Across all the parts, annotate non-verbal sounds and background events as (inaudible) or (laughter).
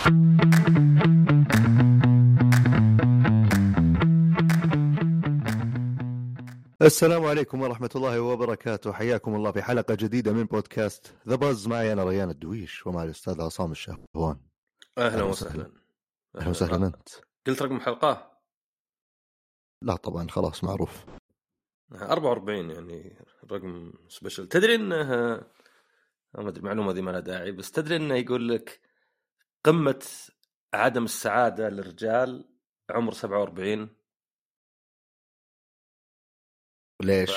السلام عليكم ورحمة الله وبركاته. حياكم الله في حلقة جديدة من بودكاست ذا بز معي أنا ريان الدويش ومع الأستاذ عصام الشهوان. أهلا وسهلا. أهلا وسهلا. أنت؟ قلت رقم حلقة؟ لا طبعا خلاص معروف. 44 يعني رقم سبيشل. تدري انه ما أدري المعلومه ذي ما لها داعي بس تدري إنه يقول لك قمة عدم السعادة للرجال عمر 47 ليش؟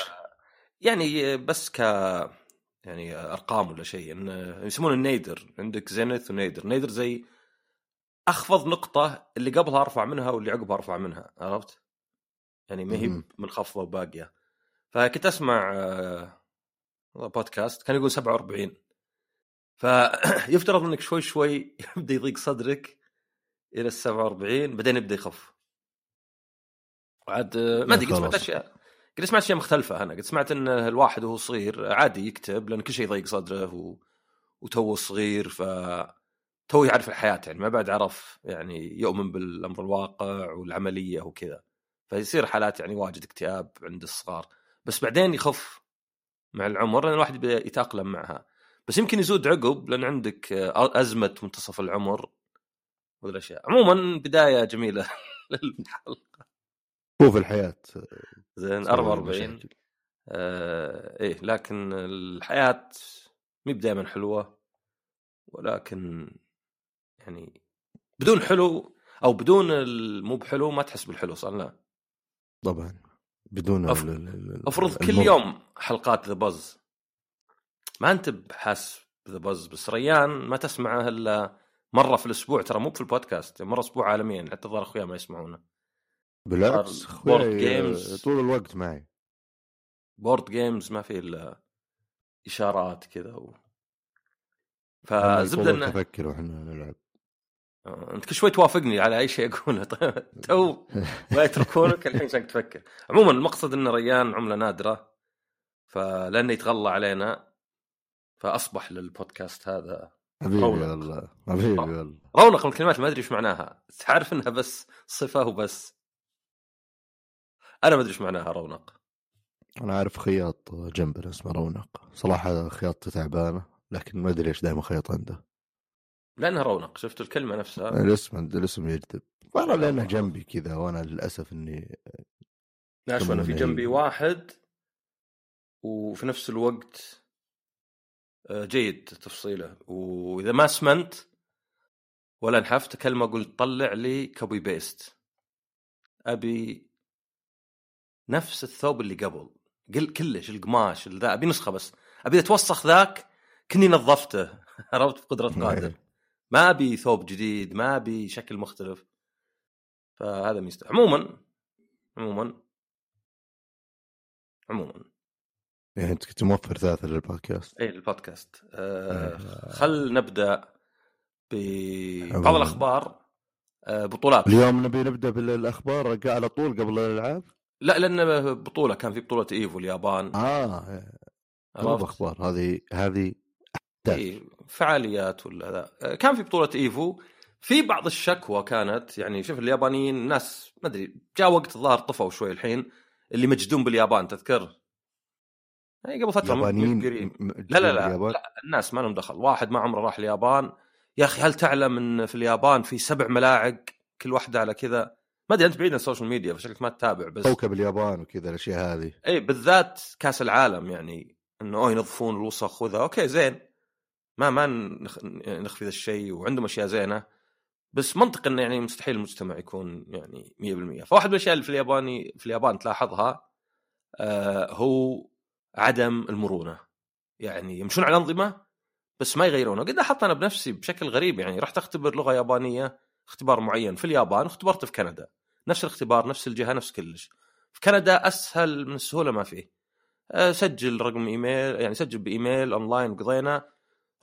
يعني بس ك يعني أرقام ولا شيء انه يسمونه النيدر عندك زينث ونيدر نيدر زي أخفض نقطة اللي قبلها أرفع منها واللي عقبها أرفع منها عرفت؟ يعني ما هي. منخفضه وباقية فكنت أسمع آه، بودكاست كان يقول 47 فيفترض إنك شوي شوي (laughs) يبدأ يضيق صدرك إلى ال 47 بعدين يبدأ يخف. عاد آه، ما أدري قد سمعت. أشياء قد سمعت أشياء مختلفة أنا. قد سمعت إن الواحد وهو صغير عادي يكتب لأن كل شيء يضيق صدره و... وتوه صغير ف تو يعرف الحياة يعني ما بعد عرف يعني يؤمن بالأمر الواقع والعملية وكذا. فيصير حالات يعني واجد اكتئاب عند الصغار. بس بعدين يخف مع العمر لأن الواحد يتأقلم معها. بس يمكن يزود عقب لأن عندك آه، أزمة منتصف العمر وذي الأشياء. عموما بداية جميلة (laughs) للحلقة. هو في الحياة زين تصير 44 مشاكل. آه إيه لكن الحياة مي دائما حلوة ولكن يعني بدون حلو أو بدون المو بحلو ما تحس بالحلو صار لا؟ طبعا بدون أف- ال- ال- ال- أفرض كل. يوم حلقات ذا بز ما أنت بحاس بذا بز بس ريان ما تسمعه إلا مرة في الأسبوع ترى مو في البودكاست مرة أسبوع عالميا حتى الظاهر أخويا ما يسمعونه. بالعكس بورد جيمز. طول الوقت معي. بورد جيمز ما في إلا إشارات كذا و... فزبده إنه تفكر وإحنا نلعب. آه، أنت كل شوي توافقني على أي شيء أقوله. (laughs) طيب تو (laughs) ما يتركونك الحين عشان تفكر. عموما المقصد إن ريان عملة نادرة فلانه يتغلى علينا. فأصبح للبودكاست هذا حبيبي رونق. والله. حبيبي والله. رونق من الكلمات ما أدري إيش معناها. تعرف إنها بس صفة وبس. أنا ما أدري إيش معناها رونق. أنا عارف خياط جنبنا اسمه رونق. صراحة خياطته تعبانة لكن ما أدري إيش دائما خيط عنده. لأنها رونق. شفت الكلمة نفسها؟ الاسم الاسم يجذب والله لأنه جنبي كذا وأنا للأسف إني لا شوف أنا في جنبي واحد وفي نفس الوقت جيد تفصيله. وإذا ما سمنت ولا نحفت كلمة أقول طلع لي copy paste أبي نفس الثوب اللي قبل. قل كلش القماش ذا أبي نسخة بس. أبي أتوسخ ذاك كني نظفته. (laughs) عرفت بقدرة قادر. ما أبي ثوب جديد ما أبي شكل مختلف. فهذا ميزته. عموما عموما عموما. يعني أنت كنت موفر ثلاثة للبودكاست. اي البودكاست آه إيه. خل نبدأ ببعض. الأخبار. آه بطولات. اليوم نبي نبدأ بالأخبار على طول قبل الألعاب؟ لا لأن بطولة كان في بطولة إيفو اليابان. آه عرفت؟ بأخبار هذه هذه. إيه فعاليات ولا ذا آه، كان في بطولة إيفو. في بعض الشكوى كانت يعني شوف اليابانيين الناس ما أدري جاء وقت الظاهر طفوا شوي الحين اللي مجدون باليابان تذكر؟ يعني قبل فترة يابانيين لا لا لا, اليابان؟ لا الناس ما لهم دخل. واحد ما عمره راح اليابان. يا أخي هل تعلم إن في اليابان في سبع ملاعق كل واحدة على كذا؟ ما أدري أنت بعيد عن ال social media فشكلك ما تتابع بس كوكب اليابان وكذا الأشياء هذه. اي بالذات كأس العالم يعني انه أوه ينظفون الوسخ وذا. okay زين. ما ما نخ- نخفي ذا الشيء وعندهم أشياء زينة. بس منطق إنه يعني مستحيل المجتمع يكون يعني 100% فواحد من الأشياء اللي في الياباني في اليابان تلاحظها آه هو عدم المرونة. يعني يمشون على أنظمة بس ما يغيرونه قد لاحظت أنا بنفسي بشكل غريب. يعني رحت أختبر لغة يابانية اختبار معين في اليابان واختبرته في كندا. نفس الاختبار نفس الجهة نفس كلش. في كندا أسهل من السهولة ما فيه. أه، سجل رقم إيميل يعني سجل بإيميل أونلاين وقضينا.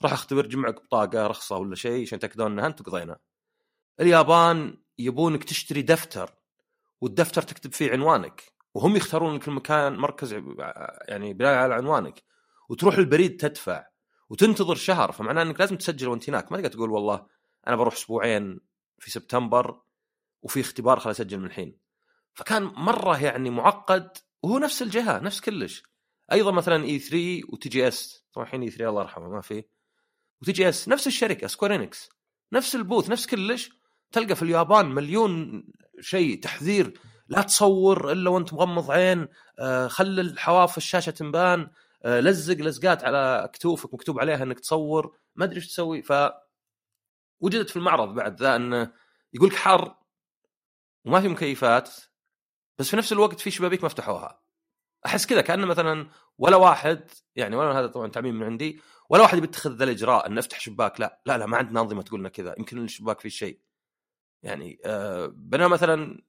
راح أختبر جمعك بطاقة رخصة ولا شيء عشان يتاكدون إنها انت وقضينا اليابان يبونك تشتري دفتر والدفتر تكتب فيه عنوانك. وهم يختارون لك المكان مركز يعني بناء على عنوانك. وتروح البريد تدفع وتنتظر شهر فمعناه إنك لازم تسجل وانت هناك. ما تقدر تقول والله أنا بروح أسبوعين في سبتمبر وفي اختبار خل أسجل من الحين. فكان مرة يعني معقد وهو نفس الجهة نفس كلش. أيضا مثلا E3 و TGS. طبعا الحين E3 الله يرحمه ما في. و TGS نفس الشركة Square Enix نفس البوث نفس كلش. تلقى في اليابان مليون شيء تحذير لا تصور إلا وأنت مغمض عين آه، خلي الحواف الشاشة تنبان آه، لزق لزقات على كتوفك مكتوب عليها إنك تصور ما أدري إيش تسوي. ف وجدت في المعرض بعد ذا إنه يقول لك حر وما في مكيفات بس في نفس الوقت في شبابيك ما فتحوها. أحس كذا كأنه مثلا ولا واحد يعني ولا هذا طبعا تعميم من عندي ولا واحد بيتخذ ذا الإجراء إنه أفتح شباك لا لا لا ما عندنا أنظمة تقول لنا كذا يمكن الشباك فيه شيء. يعني آه بينما مثلا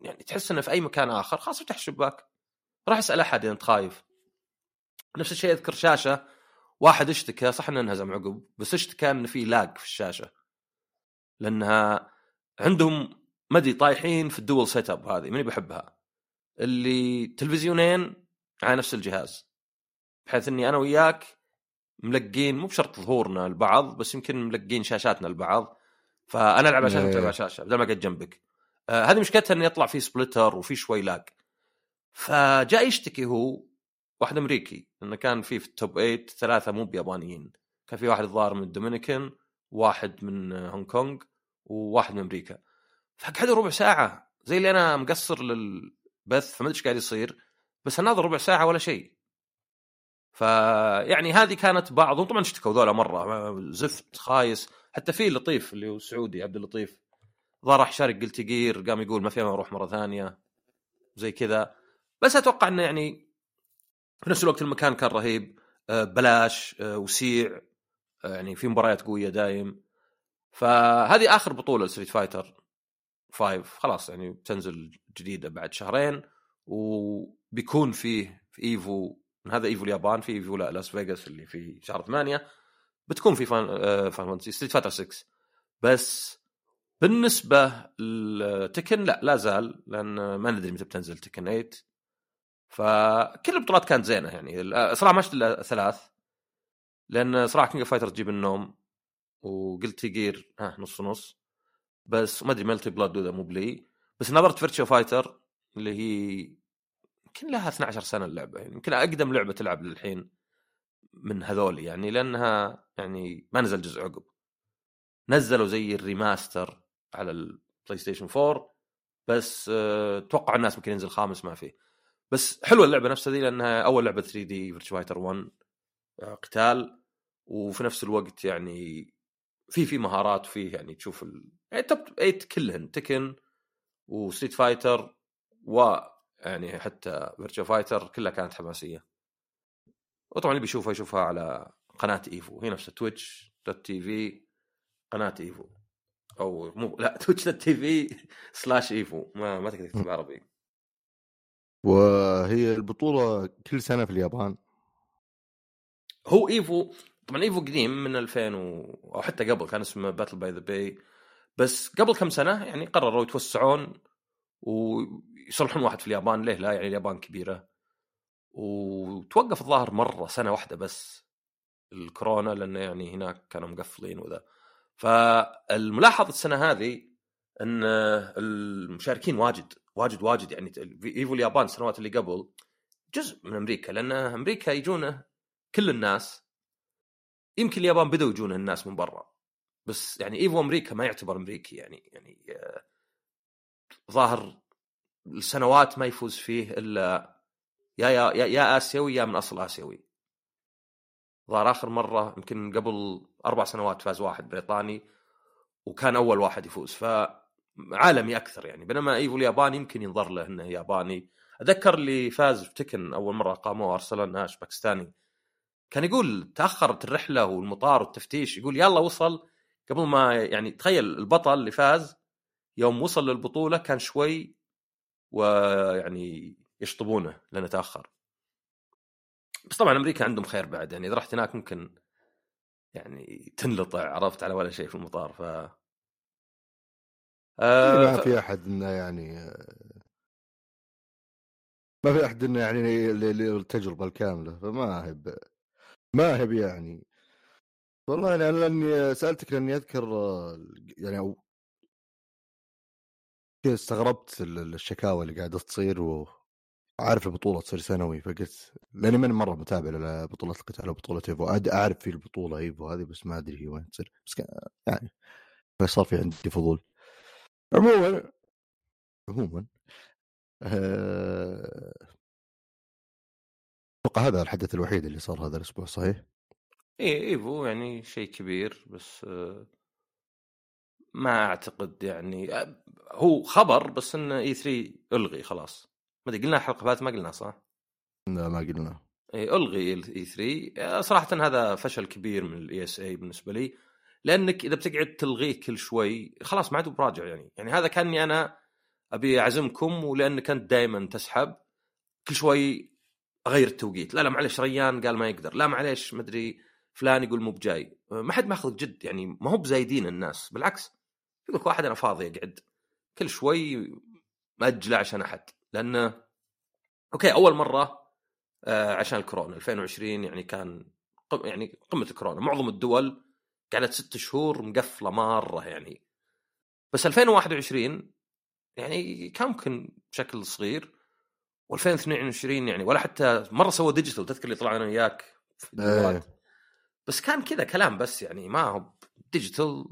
يعني تحس إنه في أي مكان آخر خلاص افتح الشباك راح أسأل أحد إذا أنت خايف. نفس الشيء أذكر شاشة واحد اشتكى صح إنه انهزم عقب بس اشتكى إنه في lag في الشاشة. لأنها عندهم ما أدري طايحين في ال dual setup هذه ماني بحبها. اللي تلفزيونين على نفس الجهاز. بحيث إني أنا وياك ملقين مو بشرط ظهورنا البعض بس يمكن ملقين شاشاتنا البعض. فأنا ألعب على شاشة تلعب على شاشة بدل ما أقعد جنبك. آه هذه مشكلتها إنه يطلع في splitter وفي شوي lag. فجاء يشتكي هو واحد أمريكي إنه كان في في ال top 8 ثلاثة مو بيابانيين. كان في واحد الظاهر من الدومينيكان واحد من هونغ كونغ وواحد من أمريكا. فقعدوا ربع ساعة زي اللي أنا مقصر للبث فما أدري إيش قاعد يصير بس اناظر ربع ساعة ولا شيء. فيعني هذه كانت بعضهم طبعا اشتكوا ذولا مرة زفت خايس. حتى في لطيف اللي هو سعودي عبد اللطيف. ظهر راح شارك Guilty Gear قام يقول ما في ما أروح مرة ثانية. زي كذا. بس أتوقع إنه يعني في نفس الوقت المكان كان رهيب. آه، بلاش آه، وسيع. آه، يعني في مباريات قوية دايم. فهذه آخر بطولة ل Street Fighter 5 خلاص يعني بتنزل جديدة بعد شهرين. وبيكون فيه في Evo. هذا Evo اليابان في Evo لا لاس فيغاس اللي في شهر 8 بتكون في فان فان Street Fighter 6 بس بالنسبة ل Tekken لا لا زال لأن ما ندري متى بتنزل Tekken 8 فكل البطولات كانت زينة يعني. صراحة ما شفت إلا ثلاث لأن صراحة King Fighter تجيب النوم و Guilty Gear ها نص نص. بس ما أدري Melty Blood اذا مو بلي. بس نظرت Virtua Fighter اللي هي يمكن لها 12 سنة اللعبة يعني. يمكن أقدم لعبة تلعب للحين من هذول يعني لأنها يعني ما نزل جزء عقب. نزلوا زي ال remaster على ال PlayStation 4 بس أه توقع الناس ممكن ينزل خامس ما فيه. بس حلوة اللعبة نفسها ذي لأنها أول لعبة 3D Virtua Fighter 1 قتال. وفي نفس الوقت يعني في في مهارات وفي يعني تشوف ال... يعني top 8 كلهن Tekken و Street Fighter و يعني حتى Virtua Fighter كلها كانت حماسية. وطبعا اللي بيشوفها يشوفها على قناة Evo. هي نفسها Twitch dot TV قناة Evo. أو مو لا (laughs) Twitch TV slash Evo. ما ما تقدر تكتب عربي وهي البطولة كل سنة في اليابان. هو Evo طبعا Evo قديم من 2000 و... أو حتى قبل كان اسمه Battle by the Bay بس قبل كم سنة يعني قرروا يتوسعون ويصلحون واحد في اليابان. ليه؟ لا يعني اليابان كبيرة. وتوقف الظاهر مرة سنة واحدة بس الكورونا لأنه يعني هناك كانوا مقفلين وذا. فالملاحظ السنة هذه إن المشاركين واجد واجد واجد يعني إيفو اليابان السنوات اللي قبل جزء من أمريكا لأن أمريكا يجونه كل الناس يمكن اليابان بدوا يجون الناس من برا بس يعني إيفو أمريكا ما يعتبر أمريكي يعني يعني آه، ظاهر السنوات ما يفوز فيه إلا يا يا يا آسيوي يا من أصل آسيوي. ظهر آخر مرة يمكن قبل أربع سنوات فاز واحد بريطاني وكان أول واحد يفوز فعالمي أكثر يعني. بينما إيفو الياباني يمكن ينظر له إنه ياباني. أتذكر اللي فاز في تكن أول مرة قاموه ارسلان ناش باكستاني. كان يقول تأخرت الرحلة والمطار والتفتيش يقول يلا وصل. قبل ما يعني تخيل البطل اللي فاز يوم وصل للبطولة كان شوي ويعني يشطبونه لأنه تأخر. بس طبعا أمريكا عندهم خير بعد يعني إذا رحت هناك ممكن يعني تنلطع عرفت على ولا شيء في المطار ف آه ما ف... في أحد إنه يعني ما في أحد إنه يعني التجربه الكاملة فما هي ما هي يعني. والله يعني أنا لأني سألتك لأني أذكر يعني أو استغربت ال- الشكاوى اللي قاعدة تصير وعارف البطولة تصير سنوي فقلت لأني ماني مرة متابع لبطوله القتال وبطولة إيفو. أعرف في البطولة إيفو هذه بس ما أدري هي وين تصير. بس يعني صار في عندي فضول. عموما عموما آه، أتوقع هذا الحدث الوحيد اللي صار هذا الأسبوع صحيح؟ اي Evo يعني شيء كبير بس آه، ما أعتقد يعني آه، هو خبر بس ان E3 ألغي خلاص. ما أدري قلنا الحلقة فاتت ما قلنا صح؟ لا ما قلنا. إي ألغي ال E3 صراحة هذا فشل كبير من ال ESA بالنسبة لي لأنك إذا بتقعد تلغيه كل شوي خلاص ما عاد براجع يعني. يعني هذا كأني أنا أبي أعزمكم ولأنك أنت دائما تسحب كل شوي أغير التوقيت. لا لا معلش ريان قال ما يقدر. لا معلش مدري فلان يقول مو بجاي. ما حد ماخذ جد يعني ما هو بزايدين الناس. بالعكس يقول لك واحد أنا فاضي أقعد. كل شوي ماجله عشان أحد. لأنه أوكي أول مرة آه عشان الكورونا 2020 يعني كان قم يعني قمة الكورونا. معظم الدول قعدت ست شهور مقفلة مرة يعني. بس 2021 يعني كان ممكن بشكل صغير. و2022 يعني ولا حتى مرة سوى digital. تذكر اللي طلعنا وياك في. إيه. بس كان كذا كلام بس يعني ما هو digital.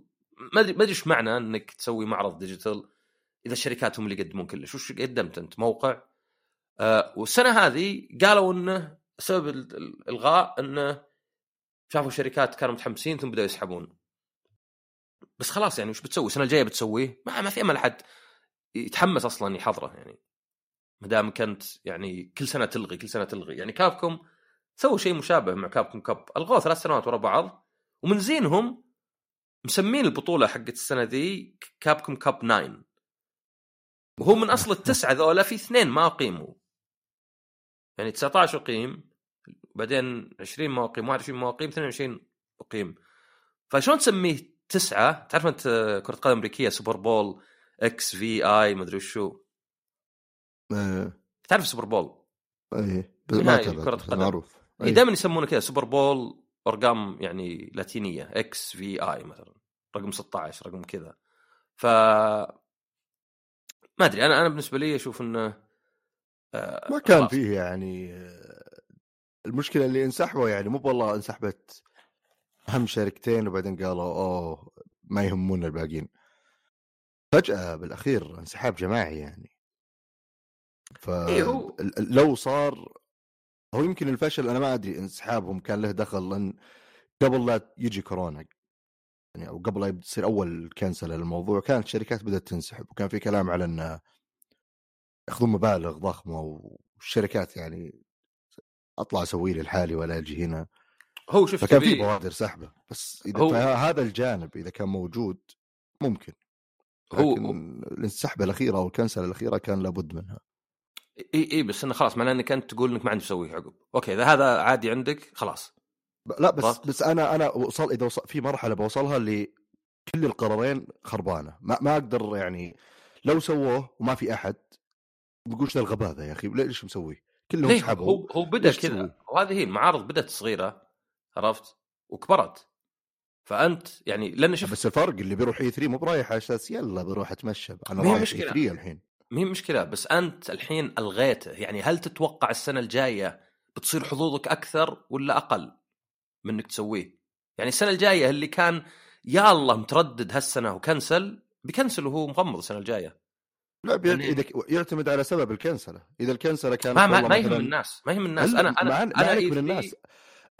ما أدري ما أدري إيش معنى إنك تسوي معرض digital. إذا الشركات هم اللي يقدمون كلش وش قدمت أنت؟ موقع. آه والسنة هذه قالوا إنه سبب ال- ال- الإلغاء إنه شافوا شركات كانوا متحمسين ثم بدأوا يسحبون. بس خلاص يعني وش بتسوي؟ السنة الجاية بتسويه ما, ما في أمل أحد يتحمس أصلا يحضره يعني. ما دام كنت يعني كل سنة تلغي كل سنة تلغي. يعني كابكم سووا شيء مشابه مع كابكم كاب ألغوه ثلاث سنوات ورا بعض. ومن زينهم مسمين البطولة حقت السنة ذي كابكم كاب 9 وهو من أصل التسعة ذولا في اثنين ما اقيموا يعني 19 اقيم بعدين 20 ما اقيم 21 ما اقيم 22 اقيم فشلون تسميه تسعة؟ تعرف أنت كرة قدم أمريكية Super Bowl XVI ما أدري وشو. إيه تعرف Super Bowl؟ إيه بس ما قدم. معروف. إيه دائما يسمونه كذا Super Bowl أرقام يعني لاتينية XVI مثلا. رقم 16 رقم كذا. ف ما أدري أنا أنا بالنسبة لي أشوف إنه آه، ما كان خلاص. فيه يعني المشكلة اللي انسحبوا يعني مو والله انسحبت أهم شركتين وبعدين قالوا أوه ما يهمونا الباقيين فجأة بالأخير انسحاب جماعي يعني ف إيه لو صار هو يمكن الفشل أنا ما أدري انسحابهم كان له دخل لأن قبل لا يجي كورونا يعني أو قبل لا يصير أول cancel للموضوع كانت الشركات بدأت تنسحب وكان في كلام على إن ياخذون مبالغ ضخمة والشركات يعني أطلع أسوي لي لحالي ولا أجي هنا. هو شفت فكان في بوادر سحبة بس إذا هو- هذا الجانب إذا كان موجود ممكن هو السحبة الأخيرة أو الكنسله الأخيرة كان لابد منها. اي اي بس إنه خلاص معناه إنك أنت تقول إنك ما عندك تسويه عقب. okay إذا هذا عادي عندك خلاص. لا بس عرفت؟ بس أنا أنا وصل إذا وصل في مرحلة بوصلها اللي كل القرارين خربانة. ما, ما أقدر يعني لو سووه وما في أحد بيقول ذا الغباء ذا يا أخي ليش مسوي؟ كلهم سحبوا هو هو بدأ كذا؟ وهذه هي المعارض بدأت صغيرة عرفت؟ وكبرت. فأنت يعني لأن شوف بس الفرق اللي بيروح E 3 مو برايح على أساس يلا بروح أتمشى. أنا رايح E مشكلة. 3 الحين. ما هي مشكلة بس أنت الحين ألغيته. يعني هل تتوقع السنة الجاية بتصير حظوظك أكثر ولا أقل؟ من انك تسويه. يعني السنة الجاية اللي كان يا الله متردد هالسنة وكنسل بيكنسل وهو مغمض السنة الجاية. لا بي... يعني- إذا يعتمد على سبب الكنسلة. إذا الكنسلة كانت ما ما, ما يهم مثلاً- الناس ما يهم الناس. أنا أنا ما- عليك E3 من الناس.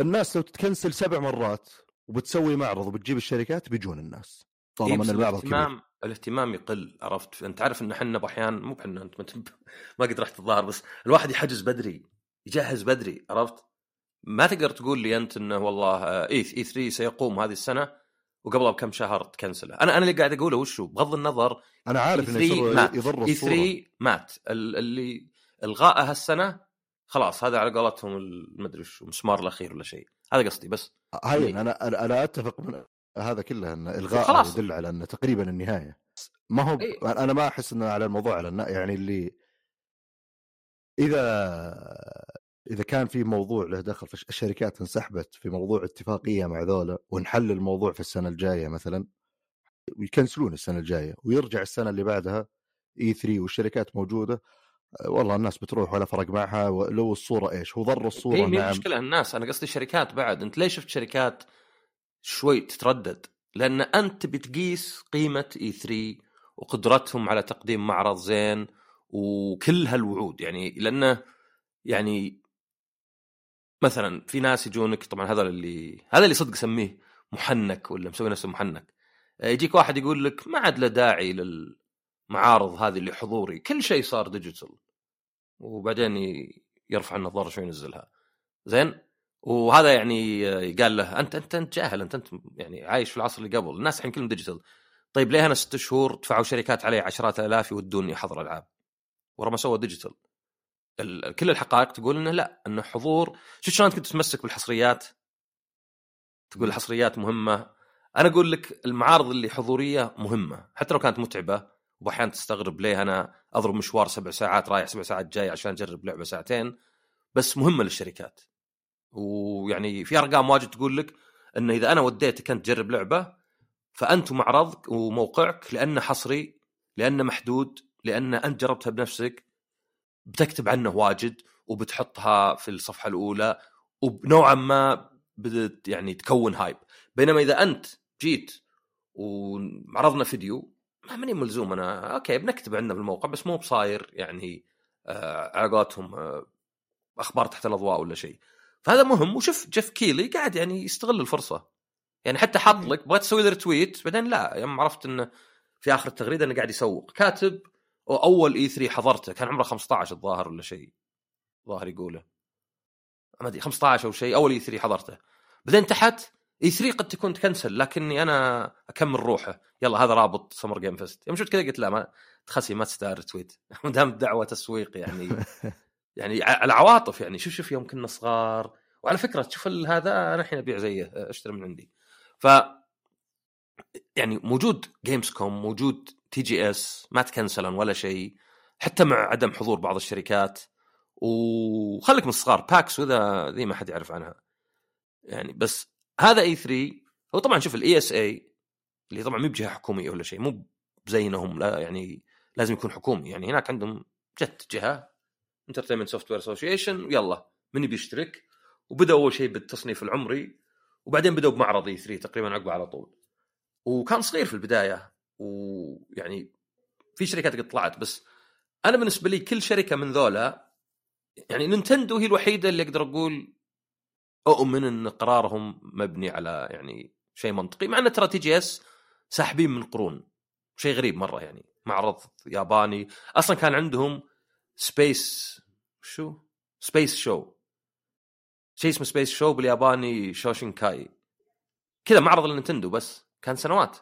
الناس لو تتكنسل سبع مرات وبتسوي معرض وبتجيب الشركات بيجون الناس إيه طالما إن المعرض كبير. الاهتمام الاهتمام يقل عرفت؟ أنت عارف إن إحنا باحيان مو بحنا أنت ما (laughs) قد رحت الظاهر بس الواحد يحجز بدري يجهز بدري عرفت؟ ما تقدر تقول لي أنت إنه والله آه، إي إي 3 سيقوم هذه السنة وقبلها بكم شهر تكنسله. أنا أنا اللي قاعد أقوله وشو؟ بغض النظر أنا عارف إنه E3 يصير مات. يضر إي الصورة. 3 مات. ال- اللي الغائه هالسنة خلاص هذا على قولتهم المدري شو المسمار الأخير ولا شيء. هذا قصدي بس. هاي أنا أنا أنا أتفق من هذا كله إن الغاء. يدل على انه تقريبا النهاية. ما هو ب... أنا ما أحس إنه على الموضوع على. يعني اللي إذا إذا كان في موضوع له دخل في الشركات انسحبت في موضوع اتفاقية مع ذولا ونحل الموضوع في السنة الجاية مثلا ويكنسلون السنة الجاية ويرجع السنة اللي بعدها اي 3 والشركات موجودة والله الناس بتروح ولا فرق معها لو الصورة إيش؟ هو ضر الصورة هي نعم. مشكله الناس أنا قصدي الشركات بعد أنت ليش شفت شركات شوي تتردد؟ لأن أنت بتقيس قيمة اي 3 وقدرتهم على تقديم معرض زين وكل هالوعود يعني لأنه يعني مثلا في ناس يجونك طبعا هذا اللي هذا اللي صدق سميه محنك ولا مسوي نفسه محنك. يجيك واحد يقول لك ما عاد له داعي للمعارض هذه اللي حضوري كل شيء صار ديجيتال وبعدين يرفع النظارة شوي ينزلها. زين؟ وهذا يعني قال له أنت أنت أنت جاهل أنت أنت يعني عايش في العصر اللي قبل. الناس الحين كلهم digital طيب ليه أنا ست شهور دفعوا شركات علي عشرات الالاف يودوني احضر ألعاب؟ ورا ما سوى digital كل الحقائق تقول إنه لا إنه حضور شو شلون كنت تتمسك بالحصريات؟ تقول الحصريات مهمة. أنا أقول لك المعارض اللي حضورية مهمة حتى لو كانت متعبة واحيانا تستغرب ليه أنا أضرب مشوار سبع ساعات رايح سبع ساعات جاي عشان أجرب لعبة ساعتين. بس مهمة للشركات. ويعني في أرقام واجد تقول لك انه إذا أنا وديتك أنت تجرب لعبة فأنت معرضك وموقعك لأنه حصري لأنه محدود لأن أنت جربتها بنفسك بتكتب عنه واجد وبتحطها في الصفحة الأولى وبنوعا ما بدت يعني تكون hype. بينما إذا أنت جيت وعرضنا فيديو ما ماني ملزوم. أنا okay بنكتب عندنا في الموقع بس مو بصاير يعني آه على قولتهم آه أخبار تحت الأضواء ولا شيء. فهذا مهم. وشوف Geoff Keighley قاعد يعني يستغل الفرصة. يعني حتى حاط لك بغيت تسوي له retweet بعدين لا. يوم عرفت إنه في آخر التغريدة إنه قاعد يسوق. كاتب واول E 3 حضرته كان عمره 15 الظاهر ولا شيء. ظاهر يقوله. ما أدري 15 أو شيء أول E 3 حضرته. بعدين تحت E 3 قد تكون تكنسل لكني أنا أكمل روحه. يلا هذا رابط Summer Game Fest يوم شفت كذا قلت لا ما تخسي ما تستاهل tweet (laughs) ما دام الدعوه تسويق يعني. (laughs) يعني على عواطف يعني. شوف شوف يوم كنا صغار. وعلى فكرة تشوف هذا أنا الحين أبيع زيه أشتري من عندي. ف يعني موجود Gamescom موجود TGS ما تكنسلن ولا شيء حتى مع عدم حضور بعض الشركات. وخليك من الصغار PAX وذا ذي ما حد يعرف عنها. يعني بس هذا E 3 هو طبعا شوف ال ESA اللي طبعا مو بجهة حكومية ولا شيء مو زينهم لا يعني لازم يكون حكومي. يعني هناك عندهم جت جهة Entertainment Software Association يلا من يبي يشترك؟ وبدا أول شيء بالتصنيف العمري وبعدين بدأوا بمعرض E 3 تقريبا عقبه على طول. وكان صغير في البداية ويعني في شركات قد طلعت بس أنا بالنسبة لي كل شركة من ذولا يعني نينتندو هي الوحيدة اللي أقدر أقول أؤمن إن قرارهم مبني على يعني شيء منطقي مع إن ترى TGS ساحبين من قرون شيء غريب مرة يعني معرض ياباني أصلا كان عندهم Space Show؟ Space Show شيء اسمه Space Show بالياباني Shoshinkai كذا معرض للنتندو بس كان سنوات.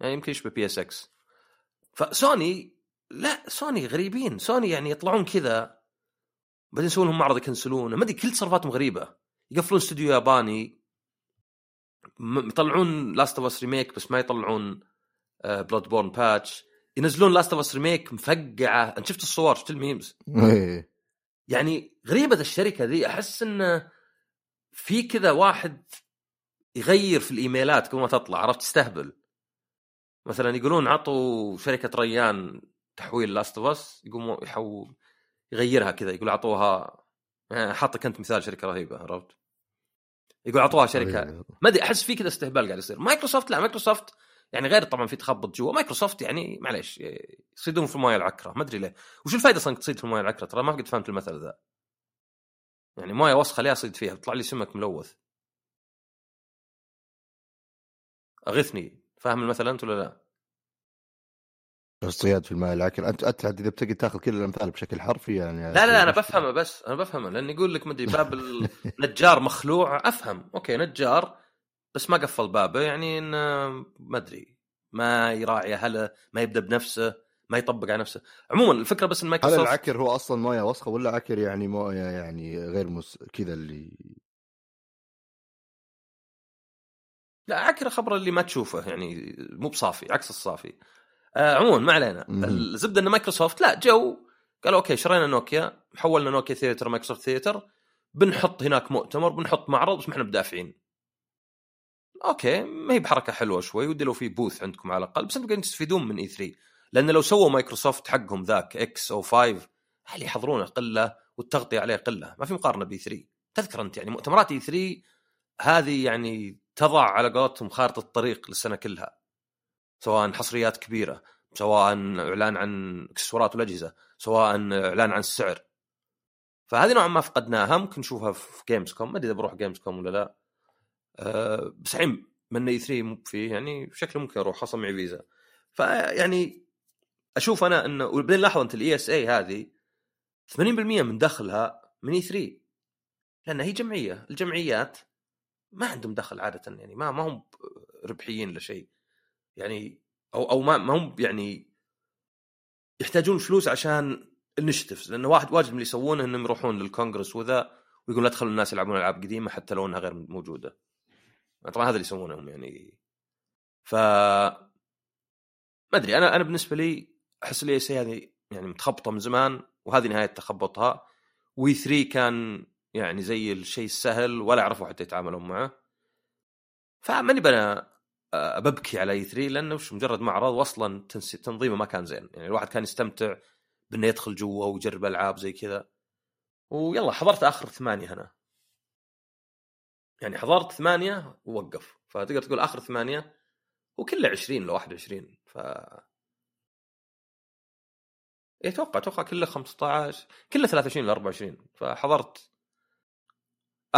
يعني يمكن يشبه PSX فسوني لا سوني غريبين. سوني يعني يطلعون كذا بعدين يسوون لهم معرض يكنسلونه ما أدري كل تصرفاتهم غريبة. يقفلون استوديو ياباني. يطلعون Last of Us remake بس ما يطلعون Bloodborne patch ينزلون Last of Us remake مفقعة. أنت شفت الصور شفت ال memes؟ إيه. يعني غريبة الشركة ذي. أحس انه في كذا واحد يغير في الإيميلات قبل ما تطلع عرفت؟ تستهبل مثلا يقولون عطوا شركة ريان تحويل Last of Us يقوموا يحو يغيرها كذا يقول اعطوها يعني حاطك أنت مثال شركة رهيبة عرفت؟ يقول اعطوها شركة. ما أدري أحس في كذا استهبال قاعد يصير. مايكروسوفت لا مايكروسوفت يعني غير طبعا في تخبط جوا. مايكروسوفت يعني معليش يصيدون في الموية العكرة. ما أدري ليه. وش الفائده أصلا تصيد في الموية العكرة؟ ترى ما قد فهمت المثل ذا. يعني موية وسخة ليه أصيد فيها؟ بيطلع لي سمك ملوث. أغثني. فاهم المثل انت ولا لا؟ الصياد في الماء العكر انت أنت إذا بتقي تاخذ كل الأمثال بشكل حرفي يعني لا لا, لا أنا بفهمه بس أنا بفهمه لأن يقول لك مدري باب النجار (laughs) مخلوع أفهم okay نجار بس ما قفل بابه يعني انه ما أدري ما يراعي أهله ما يبدأ بنفسه ما يطبق على نفسه عموما الفكرة بس إن مايكروسوفت هل العكر هو أصلا مويه وسخة ولا عكر يعني مويه يعني غير مس... كذا اللي لا عكر خبر اللي ما تشوفه يعني مو بصافي عكس الصافي. آه عموما ما علينا. الزبدة إن مايكروسوفت لا جو. قالوا okay شرينا نوكيا حولنا نوكيا theater مايكروسوفت theater بنحط هناك مؤتمر بنحط معرض بس ما إحنا بدافعين okay ما هي بحركة حلوة شوي ودي لو في booth عندكم على الأقل. بس أنتم تستفيدون من E 3 لأن لو سووا مايكروسوفت حقهم ذاك XO 5 هل يحضرونه قلة والتغطية عليه قلة؟ ما في مقارنة ب E 3 تذكر أنت يعني مؤتمرات E 3 هذه يعني تضع على قولتهم خارطة الطريق للسنة كلها سواء حصريات كبيرة سواء إعلان عن إكسسوارات والأجهزة سواء إعلان عن السعر. فهذه نوعا ما فقدناها ممكن نشوفها في Gamescom ما أدري إذا بروح Gamescom ولا لا. أه بس الحين من E 3 مو فيه يعني شكله ممكن أروح خاصة معي فيزا. فيعني أشوف أنا إنه وبعدين لاحظ أنت ال ESA هذه 80% من دخلها من إي 3 لأن هي جمعية. الجمعيات ما عندهم دخل عادة يعني ما ما هم ربحيين لشيء. يعني أو أو ما ما هم يعني يحتاجون فلوس عشان النشتفز لأنه واحد واجد من اللي يسوونه إنهم يروحون للكونغرس وذا ويقول لا تخلوا الناس يلعبون ألعاب قديمة حتى لو إنها غير موجودة. طبعا هذا اللي يسوونه يعني. ف ما أدري أنا أنا بالنسبة لي أحس ال E3 هذه يعني متخبطة من زمان وهذه نهاية تخبطها. و E3 كان يعني زي الشيء السهل ولا عرفوا حتى يتعاملون معه. فماني بنا ببكي على E3 لأنه وش مجرد معرض واصلا تنظيمه ما كان زين. يعني الواحد كان يستمتع بأنه يدخل جوا ويجرب ألعاب زي كذا. ويلا حضرت آخر ثمانية هنا. يعني حضرت ثمانية ووقف. فتقدر تقول آخر ثمانية وكله 20 ل 21 ف أتوقع أتوقع كله 15 كله 23 ل 24 فحضرت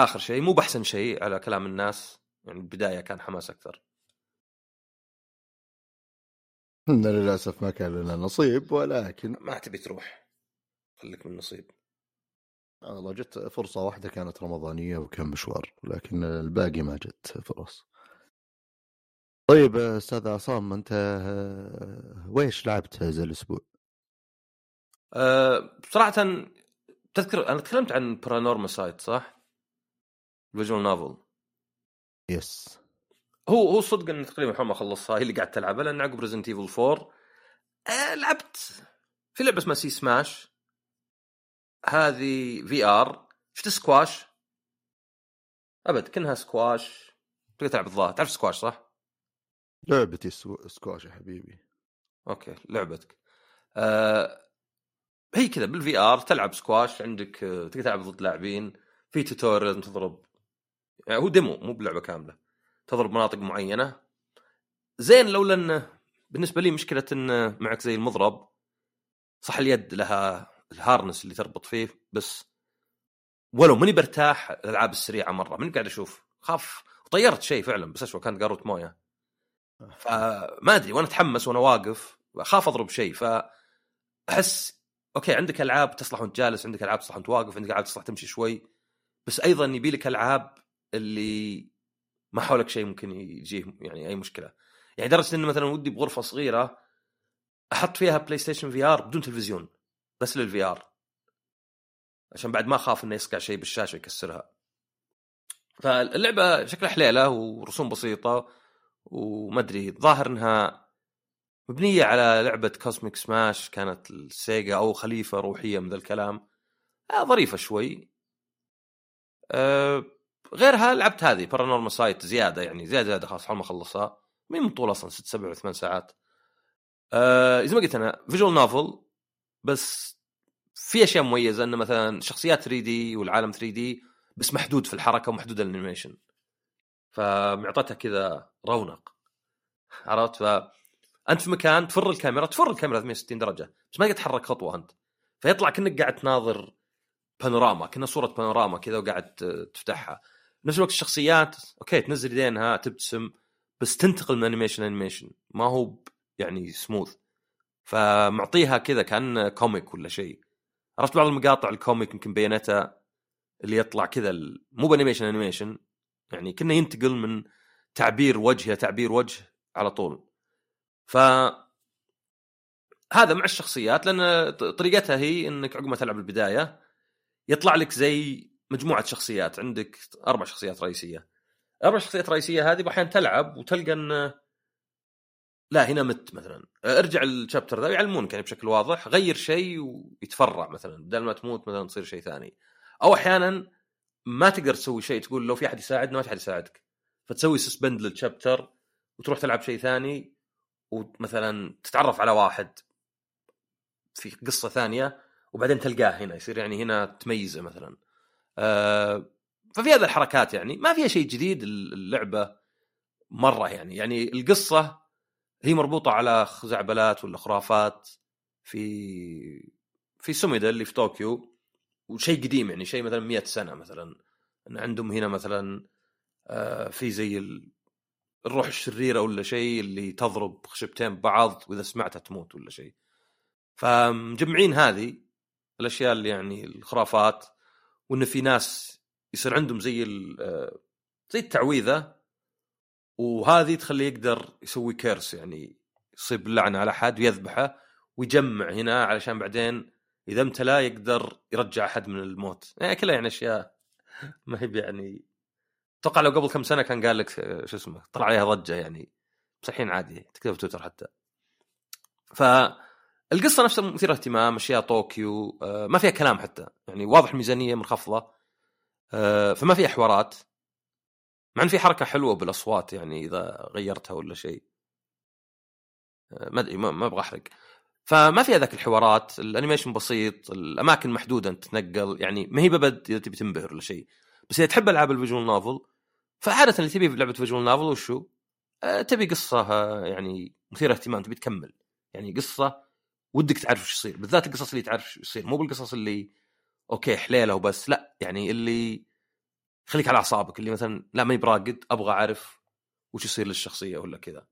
آخر شيء مو بأحسن شيء على كلام الناس يعني البداية كان حماس أكثر للأسف ما كان لنا نصيب ولكن ما تبي تروح خليك من نصيب والله جت فرصة واحدة كانت رمضانية وكان مشوار لكن الباقي ما جت فرص طيب أستاذ عصام أنت ويش لعبت هذا الأسبوع؟ أه بصراحة تذكر أنا تكلمت عن Paranormasight صح؟ visual novel. yes. هو هو صدق إني تقريبا ما خلصها هي اللي قاعد تلعبها لأن عقب Resident Evil 4 أه لعبت في لعبة اسمها C-Smash هذه VR شفت سكواش أبد كأنها سكواش تقدر تلعب الظاهر. تعرف سكواش صح؟ لعبتي سكواش يا حبيبي. okay لعبتك. آه هي كذا بال VR تلعب سكواش عندك آه، تقدر تلعب ضد لاعبين. في tutorial تضرب يعني هو demo مو بلعبة كاملة. تضرب مناطق معينة. زين لولا انه بالنسبة لي مشكلة انه معك زي المضرب صح اليد لها ال harness اللي تربط فيه بس ولو ماني برتاح الألعاب السريعة مرة. ماني قاعد أشوف. خاف. طيرت شيء فعلا بس أشوى كانت قارورة موية. فما أدري وأنا أتحمس وأنا واقف. اخاف أضرب شيء فأحس okay عندك ألعاب تصلح وأنت جالس عندك ألعاب تصلح وأنت واقف عندك ألعاب تصلح تمشي شوي. بس أيضا يبي لك ألعاب اللي ما حولك شيء ممكن يجيه يعني أي مشكلة. يعني درجة انه مثلا ودي بغرفة صغيرة أحط فيها PlayStation VR بدون تلفزيون بس لل VR. عشان بعد ما أخاف إنه يسقع شيء بالشاشة يكسرها. فاللعبة شكلها حليلة ورسوم بسيطة وما أدري ظاهر إنها مبنية على لعبة Cosmic Smash كانت ال Sega أو خليفة روحية من ذا الكلام. آه ظريفة شوي. أه غيرها لعبت هذه Paranormasight زيادة يعني زيادة زيادة خلاص حول ما أخلصها. مين من طول أصلا؟ ست سبع ثمان ساعات. أه زي ما قلت أنا visual novel بس في أشياء مميزة إنه مثلا شخصيات 3D والعالم 3D بس محدود في الحركة ومحدود ال animation. فمعطتها كذا رونق. عرفت؟ ف أنت في مكان تفر الكاميرا تفر الكاميرا 360 درجة بس ما تتحرك خطوة أنت. فيطلع كأنك قاعد تناظر بانوراما كنا صورة بانوراما كذا وقاعد تفتحها. نفس الوقت الشخصيات okay تنزل يدينها تبتسم بس تنتقل من animation animation ما هو يعني سموث فمعطيها كذا كأن comic ولا شيء. عرفت بعض المقاطع ال comic يمكن بياناتها اللي يطلع كذا مو ب animation animation يعني كنا ينتقل من تعبير وجه تعبير وجه على طول. ف هذا مع الشخصيات لأن طريقتها هي إنك عقب ما تلعب البداية يطلع لك زي مجموعة شخصيات. عندك أربع شخصيات رئيسية. أربع شخصيات رئيسية هذه أحيانا تلعب وتلقى أن لا هنا مت مثلا. ارجع الشابتر ذا يعلمونك يعني بشكل واضح. غير شيء ويتفرع مثلا. بدل ما تموت مثلا تصير شيء ثاني. أو أحيانا ما تقدر تسوي شيء تقول لو في أحد يساعدنا ما في أحد يساعدك. فتسوي سسبند للشابتر وتروح تلعب شيء ثاني ومثلا تتعرف على واحد في قصة ثانية وبعدين تلقاه هنا. يصير يعني هنا تميزه مثلا. ففي هذه الحركات يعني ما فيها شيء جديد اللعبة مرة يعني. يعني القصة هي مربوطة على خزعبلات ولا خرافات في في سوميدا اللي في طوكيو وشيء قديم يعني شيء مثلا 100 سنة مثلا. إن عندهم هنا مثلا آه في زي الروح الشريرة ولا شيء اللي تضرب خشبتين ببعض وإذا سمعتها تموت ولا شيء. فمجمعين هذه الأشياء اللي يعني الخرافات. وإن في ناس يصير عندهم زي آه، زي التعويذة وهذه تخليه يقدر يسوي كيرس يعني يصيب اللعنه على أحد ويذبحه ويجمع هنا علشان بعدين إذا امتلى يقدر يرجع أحد من الموت. يعني كلها يعني أشياء (laughs) ما هي يعني أتوقع لو قبل كم سنة كان قال لك آه، شو اسمه طلع عليها ضجة يعني بس الحين عادي تكتب تويتر حتى. فالقصة نفسها مثيرة اهتمام أشياء طوكيو آه، ما فيها كلام حتى. يعني واضح الميزانيه منخفضه آه، فما فيها حوارات. مع إن في حركة حلوة بالأصوات يعني إذا غيرتها ولا شيء. ما أدري ما أبغى أحرق. فما في ذاك الحوارات. ال animation بسيط الأماكن محدودة انت تتنقل. يعني ما هي بأبد إذا تبي تنبهر ولا شيء. بس إذا تحب ألعاب ال visual novel فعادة اللي تبي في لعبة visual novel وشو؟ تبي قصة آه، يعني مثيرة اهتمام تبي تكمل. يعني قصة ودك تعرف إيش يصير. بالذات القصص اللي تعرف إيش يصير. مو بالقصص اللي okay حليلة وبس. لا يعني اللي خليك على أعصابك. اللي مثلا لا ما براقد أبغى أعرف وش يصير للشخصية ولا كذا.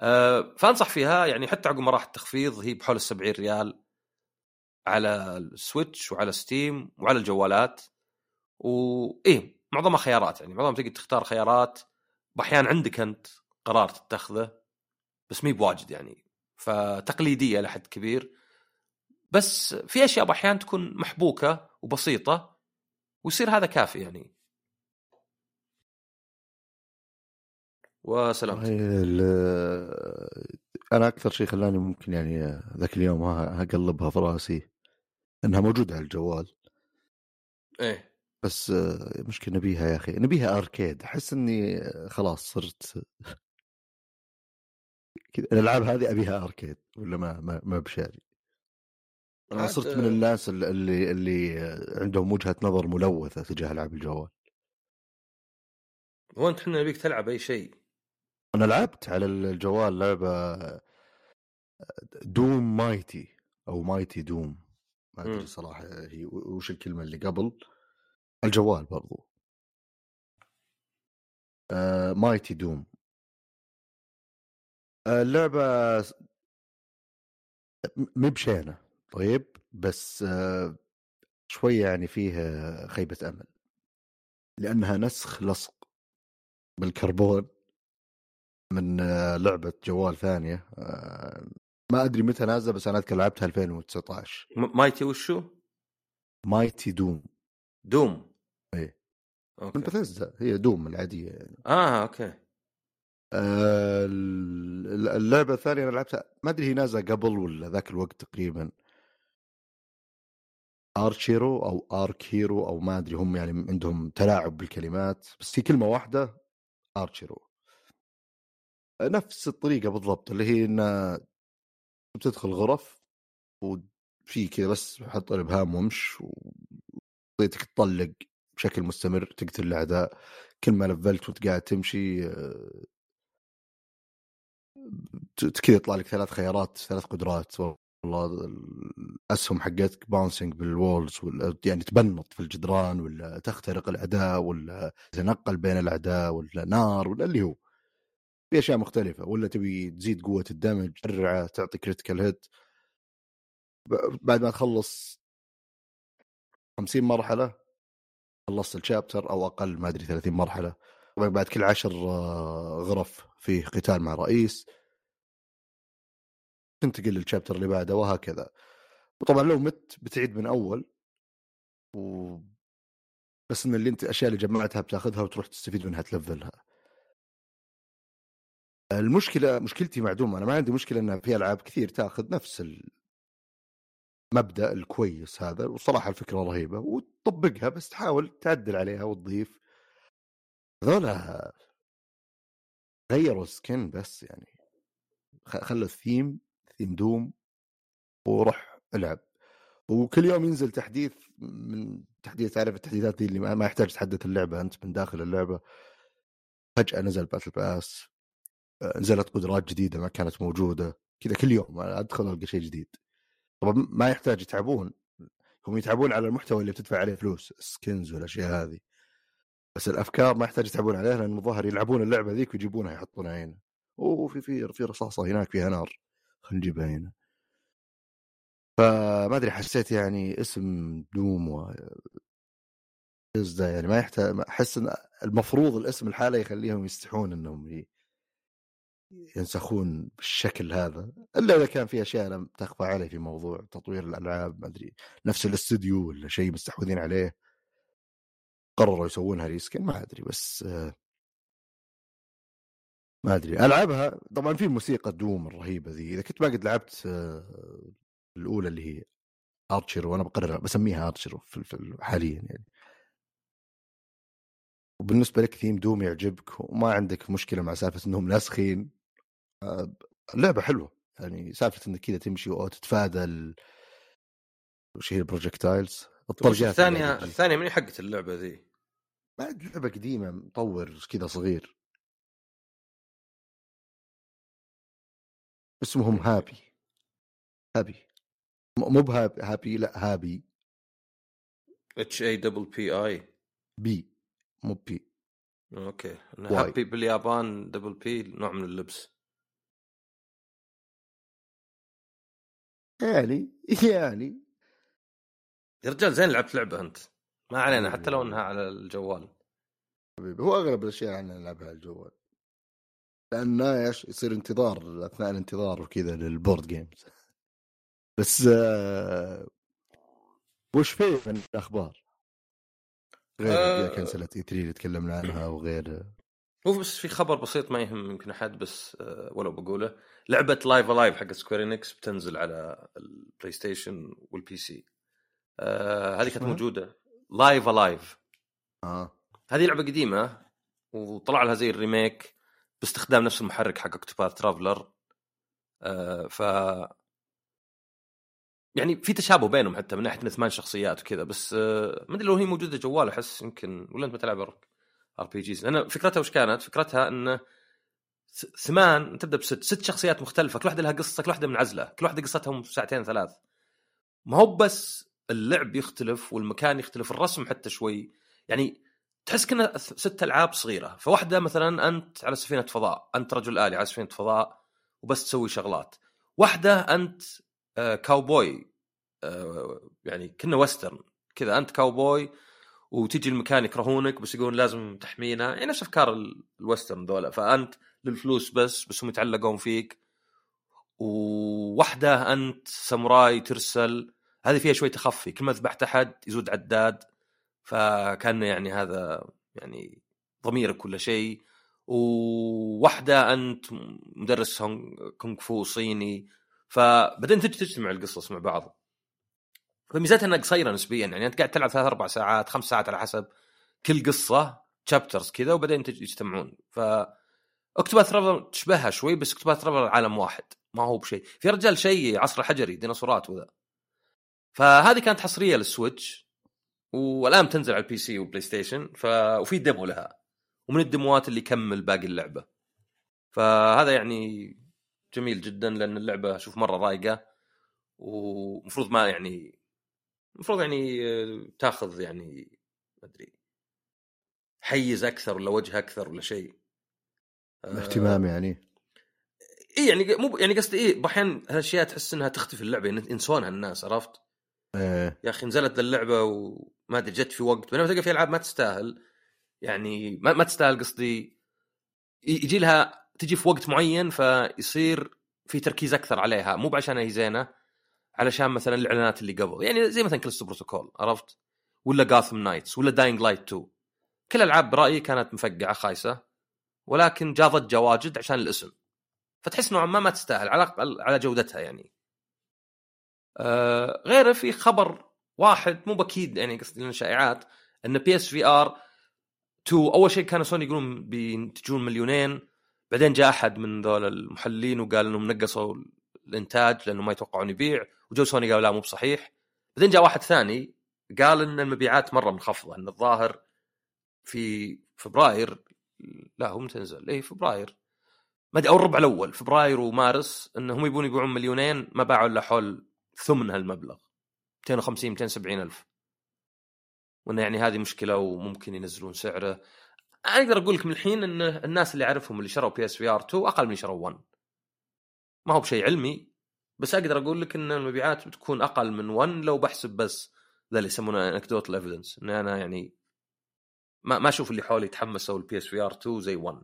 أه فأنصح فيها. يعني حتى عقب ما راح التخفيض هي بحول ال 70 ريال على ال Switch وعلى Steam وعلى الجوالات. وايه معظمها خيارات يعني. معظمها تقدر تختار خيارات. واحيانا عندك أنت قرار تتخذه بس مي بواجد يعني. فتقليدية لحد كبير. بس في أشياء باحيان تكون محبوكة وبسيطة ويصير هذا كافي يعني. وسلامتك. أنا أكثر شيء خلاني ممكن يعني ذاك اليوم أقلبها في رأسي إنها موجودة على الجوال. إيه. بس مشكلة نبيها يا أخي. نبيها أركيد. أحس إني خلاص صرت الألعاب هذه أبيها أركيد ولا ما ما, ما بشاري؟ أنا صرت من الناس اللي اللي عندهم وجهة نظر ملوثة تجاه ألعاب الجوال. هو انت إحنا نبيك تلعب أي شيء. أنا لعبت على الجوال لعبة Doom Mighty أو Mighty Doom. ما أدري صراحة هي وش الكلمة اللي قبل؟ الجوال برضو. آه Mighty Doom. آه اللعبة مي بشينة طيب بس آه شوية يعني فيه خيبة أمل. لأنها نسخ لصق بالكربون من آه لعبة جوال ثانية آه ما أدري متى نازلة بس أنا أذكر لعبتها 2019 Mighty وشو؟ Mighty Doom. Doom. إيه. من بثزدا هي Doom العادية يعني. آه okay. اللعبة الثانية أنا لعبتها ما أدري هي نازلة قبل ولا ذاك الوقت تقريبا. Archero أو Arc Hero أو ما أدري هم يعني عندهم تلاعب بالكلمات بس هي كلمة واحدة Archero نفس الطريقة بالضبط اللي هي ان بتدخل غرف وفي كذا بس حط الابهام وامش وطيتك تطلق بشكل مستمر تقتل الأعداء كل ما لفلت وانت قاعد تمشي آه، كذا يطلع لك ثلاث خيارات ثلاث قدرات. والله الأسهم حقتك bouncing بال walls يعني تبنط في الجدران ولا تخترق الأعداء ولا تتنقل بين الأعداء ولا نار ولا اللي هو. في أشياء مختلفة. ولا تبي تزيد قوة الدمج ترعى تعطي critical hit بعد ما تخلص 50 مرحلة خلصت ال chapter أو أقل ما أدري 30 مرحلة. بعد كل عشر آه، غرف فيه قتال مع رئيس. تنتقل لل chapter اللي بعده وهكذا. وطبعا لو مت بتعيد من أول و بس إن اللي أنت الأشياء اللي جمعتها بتاخذها وتروح تستفيد منها تلفلها. المشكلة مشكلتي مع دوم أنا ما عندي مشكلة إنها في ألعاب كثير تاخذ نفس المبدأ الكويس هذا وصراحه الفكرة رهيبة وتطبقها بس تحاول تعدل عليها وتضيف. هذولا غيروا السكن بس يعني. خلوا الثيم ثيم دوم وروح العب. وكل يوم ينزل تحديث من تحديث تعرف التحديثات دي اللي ما يحتاج تحدث اللعبة أنت من داخل اللعبة. فجأة نزل باتل باس نزلت قدرات جديدة ما كانت موجودة. كذا كل يوم أدخل ألقى شيء جديد. طبعا ما يحتاج يتعبون. هم يتعبون على المحتوى اللي بتدفع عليه فلوس السكنز والأشياء هذه. بس الأفكار ما يحتاج يتعبون عليها لأن الظاهر يلعبون اللعبة ذيك ويجيبونها يحطونها هنا. وفي في في رصاصة هناك فيها نار. خلينا نجيبها هنا فما أدري حسيت يعني اسم دوم و يعني ما يحتاج أحس إن المفروض الاسم الحالة يخليهم يستحون إنهم ينسخون بالشكل هذا إلا إذا كان في أشياء لم تخفى علي في موضوع تطوير الألعاب ما أدري نفس الاستوديو ولا شيء مستحوذين عليه قرروا يسوونها ريسكن ما أدري بس ما أدري. العبها طبعا في موسيقى Doom الرهيبة ذي. إذا كنت ما قد لعبت الأولى اللي هي Archer وأنا بقرر بسميها Archer حاليا يعني. وبالنسبة لك theme Doom يعجبك وما عندك مشكلة مع سالفة إنهم ناسخين. اللعبه حلوة. يعني سالفة إنك كذا تمشي وتتفادى ال... وش هي ال projectiles الطلقات الثانية الثانية من حقت اللعبة ذي؟ بعد لعبة قديمة مطور كذا صغير. اسمهم هابي. هابي. مو بهابي هابي لا هابي. اتش اي دبل بي اي بي. مو بي. أوكي. هابي باليابان دبل بي نوع من اللبس. يعني يعني. يا رجال زين لعبت لعبة أنت؟ ما علينا حتى لو إنها على الجوال. حبيبي هو أغلب الأشياء إحنا نلعبها على الجوال. لأن إيش يصير انتظار أثناء الانتظار وكذا لل board games بس آه وش في من الأخبار؟ غير آه. كنسلة E3 اللي تكلمنا عنها وغير هو بس في خبر بسيط ما يهم يمكن أحد بس آه ولو بقوله. لعبة Live A Live حق Square Enix بتنزل على ال PlayStation وال PC آه هذه كانت موجودة. Live A Live آه. هذه لعبة قديمة وطلع لها زي ال remake باستخدام نفس المحرك حق Octopath Traveler آه ف يعني في تشابه بينهم حتى من ناحية ثمان شخصيات وكذا بس آه ما أدري لو هي موجودة جوال أحس يمكن ولا أنت ما تلعب RPGs لأن فكرتها وش كانت؟ فكرتها انه ثمان تبدأ بست ست شخصيات مختلفة كل واحدة لها قصة كل واحدة منعزلة كل واحدة قصتهم ساعتين ثلاث ما هو بس اللعب يختلف والمكان يختلف الرسم حتى شوي يعني تحس كنا ست ألعاب صغيرة. فواحدة مثلا أنت على سفينة فضاء أنت رجل آلي على سفينة فضاء وبس تسوي شغلات. واحدة أنت كاوبوي آه، يعني كنا western كذا أنت كاوبوي وتجي المكان يكرهونك بس يقولون لازم تحمينا. يعني نفس أفكار ال western ذولا. فأنت للفلوس بس بس هم يتعلقون فيك. وواحدة أنت ساموراي ترسل. هذه فيها شوي تخفي. كل ما ذبحت احد يزود عداد. فكان يعني هذا يعني ضميرك ولا شيء. وواحده أنت مدرس كونغ فو صيني. فبعدين تجي تجتمع القصص مع بعض. فميزتها انها قصيره نسبيا يعني أنت قاعد تلعب ثلاث أربع ساعات خمس ساعات على حسب كل قصة تشابترز كذا وبعدين يجتمعون. ف Octopath Travel تشبهها شوي بس Octopath Travel عالم واحد. ما هو بشيء. في رجال شيء عصر الحجري ديناصورات وذا. فهذه كانت حصرية لل Switch. والآن تنزل على ال PC وال PlayStation ف... وفي demo لها. ومن الديموات اللي يكمل باقي اللعبة. فهذا يعني جميل جدا لأن اللعبة أشوف مرة رايقه ومفروض ما يعني المفروض يعني تاخذ يعني ما أدري حيز أكثر ولا وجه أكثر ولا شيء. اهتمام يعني. اي يعني مو يعني قصدي إيه أحيانا هالأشياء تحس إنها تختفي اللعبة يعني ينسونها الناس عرفت؟ إيه. يا أخي نزلت اللعبه وما أدري جت في وقت بينما تلقى في ألعاب ما تستاهل. يعني ما, ما تستاهل قصدي. يجي لها تجي في وقت معين فيصير في تركيز أكثر عليها مو بعشان هي زينة علشان مثلا الإعلانات اللي قبل. يعني زي مثلا Callisto Protocol عرفت؟ ولا Gotham Knights ولا Dying Light 2 كل الالعاب برأيي كانت مفقعة خايسة ولكن جا ضجة واجد عشان الاسم. فتحس نوعا ما ما تستاهل على على جودتها يعني. آه غيره في خبر واحد مو بأكيد يعني قصدي شائعات إن PS VR 2 أول شيء كانوا سوني يقولون بينتجون مليونين بعدين جاء أحد من ذول المحللين وقال إنهم نقصوا الإنتاج لأنه ما يتوقعون يبيع وجو سوني قالوا لا مو بصحيح. بعدين جاء واحد ثاني قال إن المبيعات مرة منخفضة إن الظاهر في فبراير لا هو متى نزل؟ اي فبراير. ما أدري أو الربع الأول فبراير ومارس انهم يبون يبيعون مليونين ما باعوا إلا حول ثمن هالمبلغ. 250 270 ألف. وإنه يعني هذه مشكلة وممكن ينزلون سعره. أقدر أقول لك من الحين إن الناس اللي أعرفهم اللي شروا PS VR 2 أقل من اللي شروا 1 ما هو بشيء علمي بس أقدر أقول لك إن المبيعات بتكون أقل من 1 لو بحسب بس ذا اللي يسمونه anecdotal evidence إن أنا يعني ما ما أشوف اللي حولي يتحمسوا ال PS VR 2 زي 1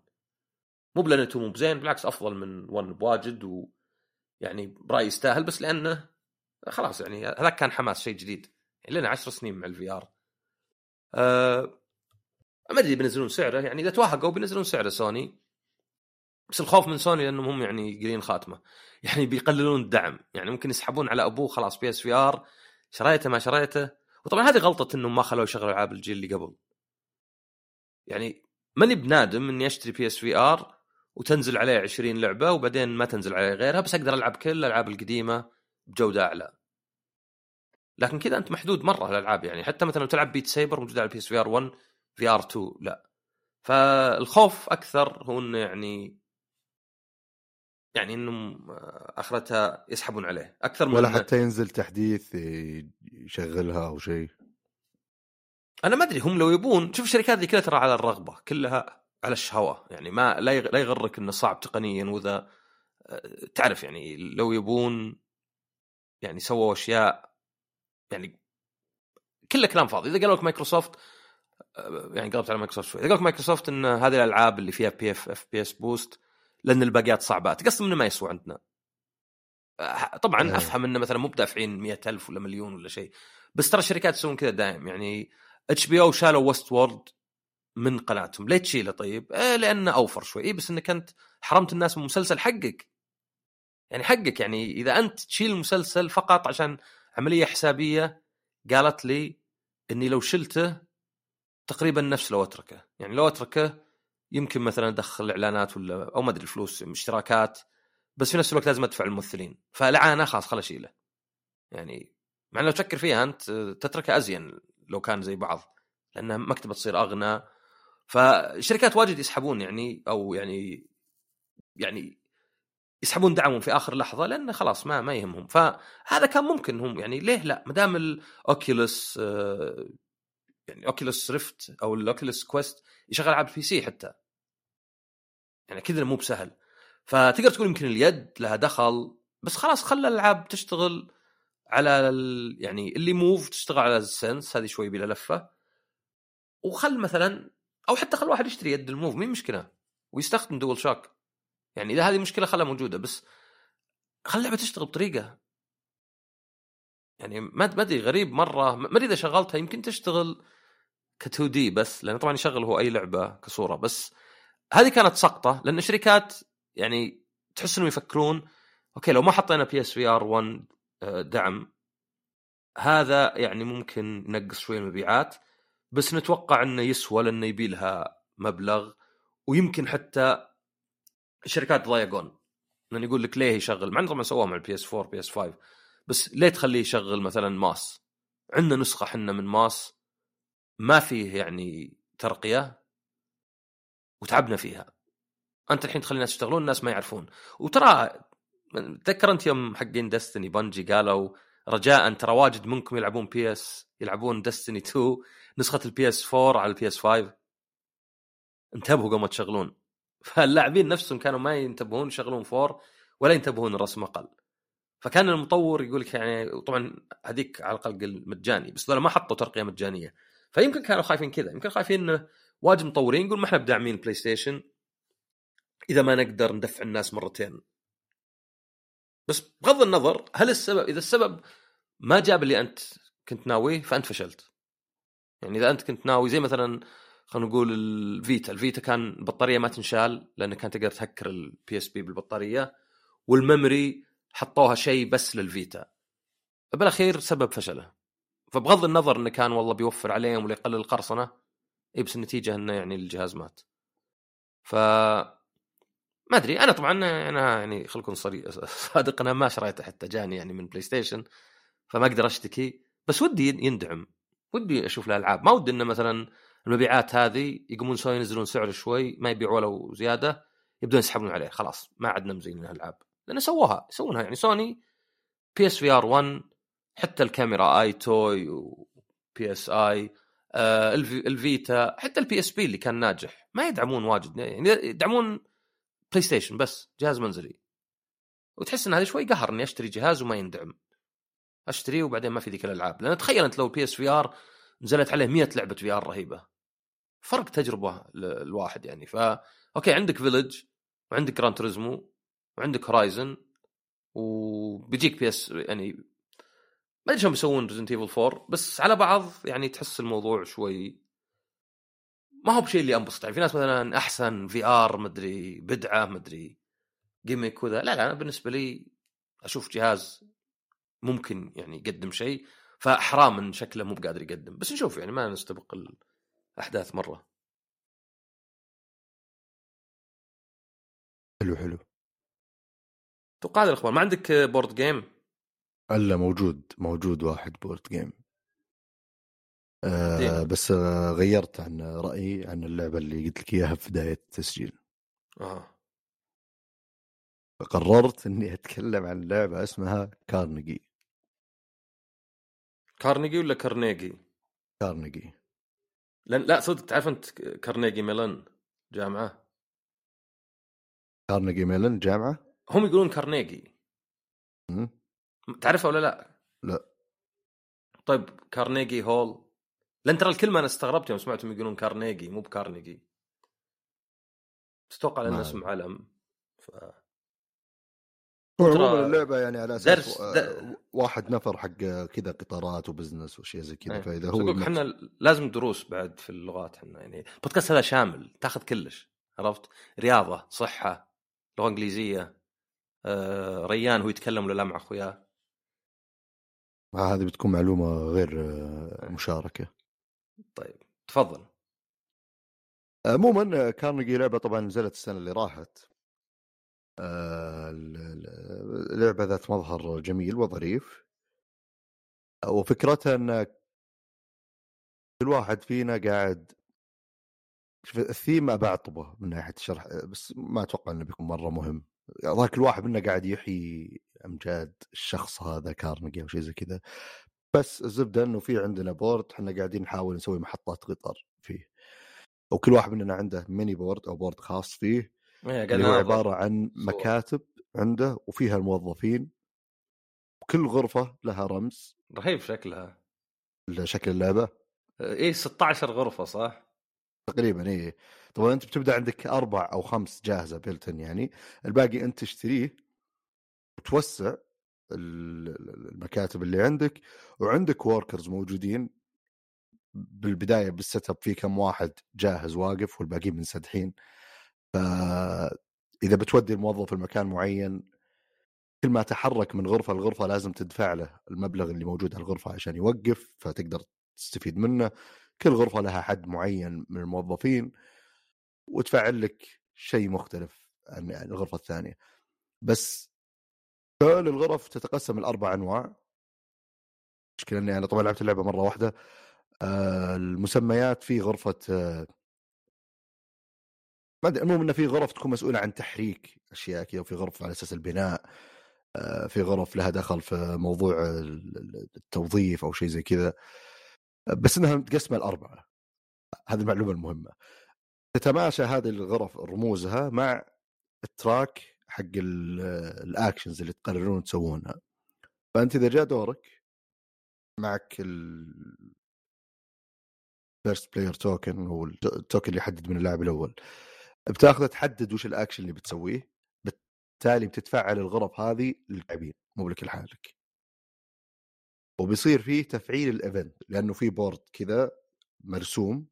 مو بلأن 2 مو بزين بالعكس أفضل من 1 بواجد و يعني برأيي يستاهل بس لأنه خلاص يعني هذاك كان حماس شيء جديد. يعني لنا 10 سنين مع ال VR أه ما أدري بينزلون سعره يعني إذا توهقوا بينزلون سعره سوني. بس الخوف من سوني لأنهم هم يعني قليلين خاتمة. يعني بيقللون الدعم. يعني ممكن يسحبون على أبوه خلاص PS VR. شريته ما شريته. وطبعا هذه غلطة إنهم ما خلوه يشغل ألعاب الجيل اللي قبل. يعني ماني بنادم إني أشتري PS VR وتنزل عليه 20 لعبة وبعدين ما تنزل عليه غيرها بس أقدر ألعب كل الألعاب القديمة. بجودة أعلى. لكن كذا أنت محدود مرة الألعاب يعني. حتى مثلا لو تلعب Beat Saber موجود على PS VR 1 في ار 2 لا. فالخوف أكثر هو إنه يعني يعني إنهم آخرتها يسحبون عليه. أكثر من ولا حتى ينزل تحديث يشغلها أو شيء. أنا ما أدري هم لو يبون شوف الشركات ذي كلها ترى على الرغبة كلها على الشهوة. يعني ما لا يغرك إنه صعب تقنيا وإذا آه، تعرف يعني لو يبون يعني سووا أشياء يعني كله كلام فاضي. إذا قالوا لك مايكروسوفت آه، يعني قلبت على مايكروسوفت شوي. إذا قال لك مايكروسوفت إن هذه الألعاب اللي فيها بي اف FPS boost لأن الباقيات صعبات تقسم انه ما يسوى عندنا. طبعا أه. أفهم إنه مثلا مو بدافعين 100000 ولا مليون ولا شيء بس ترى الشركات يسوون كذا دائم يعني HBO شالوا Westworld من قناتهم. ليه تشيله طيب؟ إيه لأنه over شوي. إيه بس انك انت حرمت الناس من المسلسل حقك. يعني حقك يعني إذا أنت تشيل المسلسل فقط عشان عملية حسابية قالت لي إني لو شلته تقريبا نفس لو أتركه. يعني لو أتركه يمكن مثلا أدخل إعلانات ولا أو ما أدري فلوس اشتراكات بس في نفس الوقت لازم أدفع الممثلين. فلعانه خلاص خل أشيله. يعني مع لو تفكر فيها أنت تتركه أزين لو كان زي بعض لأنها مكتبه تصير أغنى. فالشركات واجد يسحبون يعني أو يعني يعني يسحبون دعمهم في آخر لحظة لأنه خلاص ما ما يهمهم. فهذا كان ممكن هم يعني ليه لا؟ ما دام ال Oculus آه، يعني Oculus Rift أو ال Oculus Quest يشغل العاب PC حتى. يعني كذا مو بسهل. فتقدر تقول يمكن اليد لها دخل بس خلاص خلى الألعاب تشتغل على يعني اللي Move تشتغل على ال Sense هذه شوي بلا لفة. وخل مثلا أو حتى خل واحد يشتري يد ال Move مين مشكلة؟ ويستخدم DualShock يعني إذا هذه مشكلة خلها موجودة بس خل اللعبة تشتغل بطريقة. يعني ما أدري غريب مرة ما أدري إذا شغلتها يمكن تشتغل ك 2D بس لأن طبعا يشغل هو أي لعبة كصورة بس هذه كانت سقطة لأن الشركات يعني تحس إنهم يفكرون okay لو ما حطينا PSVR 1 دعم هذا يعني ممكن ينقص شوي المبيعات بس نتوقع إنه يسوى لأنه يبي لها مبلغ ويمكن حتى الشركات ضايقون. لأن يقول لك ليه يشغل؟ مع إنه طبعا سووها مع ال PS4 PS5 بس ليه تخليه يشغل مثلا Moss؟ عندنا نسخة إحنا من Moss ما فيه يعني ترقية وتعبنا فيها. أنت الحين تخلي الناس يشتغلون الناس ما يعرفون. وترى تذكر أنت يوم حقين Destiny Bungie قالوا رجاء ترى واجد منكم يلعبون PS يلعبون Destiny 2 نسخة ال PS4 على ال PS5 انتبهوا قبل ما تشغلون. فاللاعبين نفسهم كانوا ما ينتبهون يشغلون 4 ولا ينتبهون الرسم أقل. فكان المطور يقول لك يعني طبعا هذيك على الأقل مجاني بس ما حطوا ترقية مجانية. فيمكن كانوا خايفين كذا يمكن خايفين إنه واجد مطورين يقول ما إحنا بداعمين ال PlayStation إذا ما نقدر ندفع الناس مرتين. بس بغض النظر هل السبب إذا السبب ما جاب اللي أنت كنت ناويه فأنت فشلت. يعني إذا أنت كنت ناوي زي مثلا خلينا نقول ال Vita. ال Vita كان البطارية ما تنشال لأن كان تقدر تهكر ال PSP بالبطارية وال memory حطوها شيء بس لل Vita. بالأخير سبب فشله. فبغض النظر إنه كان والله بيوفر عليهم ولا يقلل القرصنة اي بس النتيجة إنه يعني الجهاز مات. ف ما أدري. أنا طبعا أنا يعني خليكم صادق أنا ما شريته حتى جاني يعني من PlayStation فما أقدر أشتكي. بس ودي يندعم. ودي أشوف الألعاب. ما ودي إنه مثلا المبيعات هذه يقومون سوي ينزلون سعره شوي ما يبيعوا له زيادة يبدون يسحبون عليه خلاص. ما عدنا مزين الألعاب. لأن سووها يسوونها. يعني Sony PSVR 1 حتى الكاميرا EyeToy و PS Eye ال Vita حتى ال PSP اللي كان ناجح. ما يدعمون واجد. يعني يدعمون PlayStation بس جهاز منزلي. وتحس إن هذا شوي قهر إني أشتري جهاز وما يندعم. اشتريه وبعدين ما في ذيك الألعاب. لأن تخيل أنت لو PSVR نزلت عليه 100 لعبة VR رهيبة. فرق تجربة الواحد يعني. فا okay عندك Village وعندك Gran Turismo وعندك Horizon وبيجيك PS يعني ما أدري شلون بيسوون Resident Evil 4 بس على بعض يعني تحس الموضوع شوي ما هو بشيء اللي أنبسط. يعني في ناس مثلا أحسن VR مدري بدعة مدري gimmick وذا. لا لا أنا بالنسبة لي أشوف جهاز ممكن يعني يقدم شيء فحرام إن شكله مو بقادر يقدم. بس نشوف يعني ما نستبق الاحداث مرة. حلو حلو. توقع الأخبار. ما عندك board game؟ إلا موجود موجود واحد board game آه بس آه غيرت عن رأيي عن اللعبة اللي قلت لك إياها في بداية التسجيل. آه. فقررت إني أتكلم عن لعبة اسمها كارنيجي كارنيجي ولا كارنيجي؟ كارنيجي لأن لا صدق تعرف أنت Carnegie Mellon جامعة؟ كارنيجي ميلون جامعة؟ هم يقولون كارنيجي. م? تعرفها ولا لا؟ لا. طيب كارنيجي هول. لأن ترى الكلمة أنا استغربت يوم سمعتهم يقولون كارنيجي مو بكارنيجي. تتوقع لأنه اسم علم ف عموما اللعبة يعني على أساس درس واحد نفر حق كذا قطارات وبزنس واشياء زي كذا إيه. فإذا هو إحنا لازم دروس بعد في اللغات إحنا يعني البودكاست هذا شامل تاخذ كلش عرفت؟ رياضة صحة لغة إنجليزية آه، ريان هو يتكلم ولا لا مع أخوياه؟ هذه بتكون معلومة غير آه، مشاركة. طيب تفضل. عموما كارنيجي لعبة طبعا نزلت السنة اللي راحت. لعبة ذات مظهر جميل وظريف. وفكرتها إن كل واحد فينا قاعد الثيم أبى اعطبه من ناحية الشرح بس ما أتوقع إنه بيكون مرة مهم. ذاك كل واحد منا قاعد يحيي أمجاد الشخص هذا Carnegie أو شيء زي كذا. بس الزبدة إنه في عندنا board إحنا قاعدين نحاول نسوي محطات قطار فيه. وكل واحد مننا عنده mini board أو board خاص فيه. اللي هو عبارة عن مكاتب عنده وفيها الموظفين وكل غرفة لها رمز. رهيب شكلها. شكل اللعبة. إيه 16 غرفة صح؟ تقريبا إيه. طبعا أنت بتبدأ عندك أربع أو خمس جاهزة built-in يعني. الباقي أنت تشتريه وتوسع المكاتب اللي عندك. وعندك workers موجودين. بالبداية بال setup في كم واحد جاهز واقف والباقيين منسدحين. فإذا بتودي الموظف لمكان معين كل ما تحرك من غرفة لغرفة لازم تدفع له المبلغ اللي موجود على الغرفة عشان يوقف فتقدر تستفيد منه. كل غرفة لها حد معين من الموظفين وتفعل لك شيء مختلف عن الغرفة الثانية. بس كل الغرف تتقسم لأربع أنواع. مشكلة إني أنا طبعا لعبت اللعبة مرة واحدة. آه المسميات في غرفة آه ما المهم إنه في غرف تكون مسؤولة عن تحريك أشياء كذا وفي غرف على أساس البناء آه في غرف لها دخل في موضوع التوظيف أو شيء زي كذا. بس إنها متقسمه لاربعه هذه المعلومة المهمة. تتماشى هذه الغرف رموزها مع ال track حق ال actions اللي تقررون تسوونها. فأنت إذا جاء دورك معك ال first player token هو ال token اللي يحدد من اللاعب الأول. بتاخذه تحدد وش الاكشن اللي بتسويه بالتالي بتتفعل الغرف هذه للاعبين مو لك لحالك. وبيصير فيه تفعيل ال event لأنه في board كذا مرسوم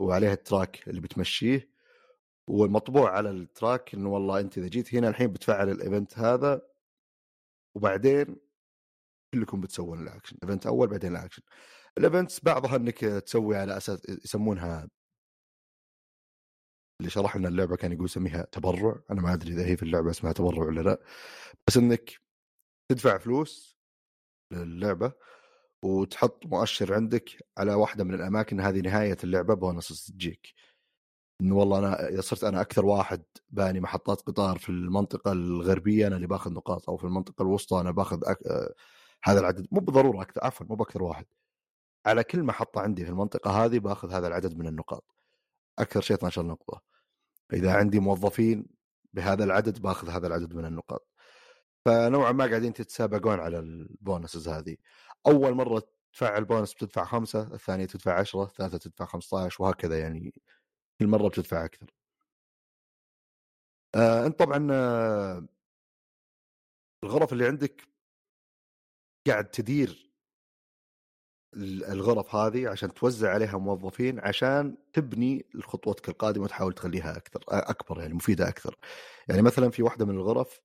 وعليها ال track اللي بتمشيه والمطبوع على ال track إنه والله أنت إذا جيت هنا الحين بتفعل ال event هذا وبعدين كلكم بتسوون ال action event أول بعدين ال action ال events بعضها إنك تسوي على أساس يسمونها اللي شرح لنا اللعبة كان يقول يسميها تبرع. أنا ما أدري إذا هي في اللعبة اسمها تبرع ولا لا. بس إنك تدفع فلوس للعبة وتحط مؤشر عندك على واحدة من الأماكن هذه نهاية اللعبة بونص تجيك. إنه والله أنا إذا صرت أنا أكثر واحد باني محطات قطار في المنطقة الغربية أنا اللي باخذ نقاط أو في المنطقة الوسطى أنا باخذ أك... آه، هذا العدد. مو بالضرورة أكثر عفوا مو بأكثر واحد. على كل محطة عندي في المنطقة هذه باخذ هذا العدد من النقاط. أكثر شيء 12 نقطة. اذا عندي موظفين بهذا العدد باخذ هذا العدد من النقاط. فنوعا ما قاعدين تتسابقون على ال bonuses هذه. أول مرة تفعل بونس بتدفع خمسة الثانية تدفع 10 الثالثة تدفع 15 وهكذا يعني كل مرة بتدفع أكثر. آه أنت طبعا آه الغرف اللي عندك قاعد تدير الغرف هذه عشان توزع عليها موظفين عشان تبني خطوتك القادمة وتحاول تخليها أكثر أكبر يعني مفيدة أكثر. يعني مثلا في واحدة من الغرف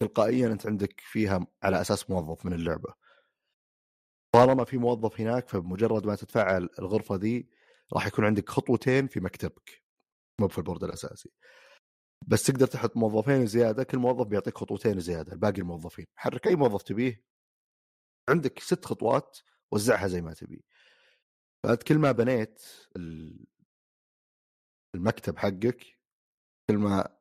تلقائيا أنت عندك فيها على أساس موظف من اللعبة. طالما في موظف هناك فبمجرد ما تتفعل الغرفة ذي راح يكون عندك خطوتين في مكتبك مو في البورد الأساسي. بس تقدر تحط موظفين زيادة كل موظف بيعطيك خطوتين زيادة باقي الموظفين حرك أي موظف تبيه عندك ست خطوات وزعها زي ما تبي. فانت كل ما بنيت المكتب حقك كل ما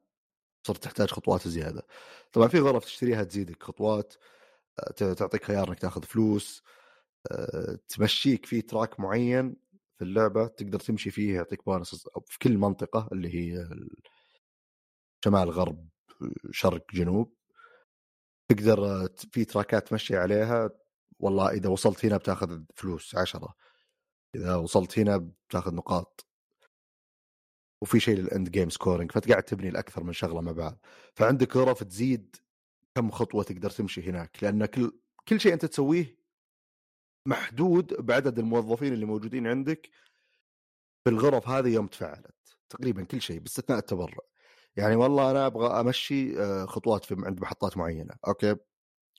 صرت تحتاج خطوات زيادة. طبعا في غرف تشتريها تزيدك خطوات آه، تعطيك خيار إنك تاخذ فلوس آه، تمشيك في track معين في اللعبة تقدر تمشي فيه يعطيك بونس في كل منطقة اللي هي شمال غرب شرق جنوب تقدر في تراكات تمشي عليها والله إذا وصلت هنا بتاخذ فلوس عشرة. إذا وصلت هنا بتاخذ نقاط. وفي شيء لل end game scoring فانت قاعد تبني الأكثر من شغلة مع بعض. فعندك غرف تزيد كم خطوة تقدر تمشي هناك. لأن كل كل شيء أنت تسويه محدود بعدد الموظفين اللي موجودين عندك في الغرف هذه يوم تفعلت تقريبا كل شيء باستثناء التبرع. يعني والله أنا أبغى أمشي آه، خطوات في عند محطات معينة. أوكي؟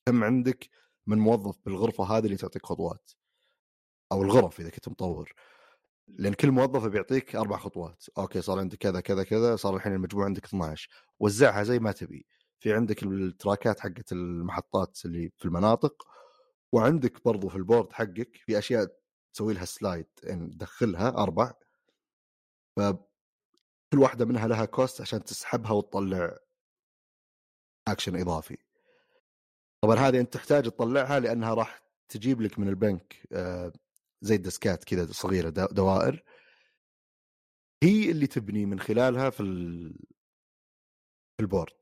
كم عندك؟ من موظف بالغرفة هذه اللي تعطيك خطوات أو الغرف إذا كنت مطور. لأن كل موظف بيعطيك أربع خطوات. أوكي صار عندك كذا كذا كذا صار الحين المجموع عندك 12 وزعها زي ما تبي. في عندك التراكات حقت المحطات اللي في المناطق وعندك برضو في ال board حقك في أشياء تسوي لها slide. يعني تدخلها أربع. فكل واحدة منها لها cost عشان تسحبها وتطلع اكشن إضافي. طبعا هذه أنت تحتاج تطلعها لأنها راح تجيب لك من البنك آه، زي الدسكات كذا صغيرة دوائر. هي اللي تبني من خلالها في في ال board.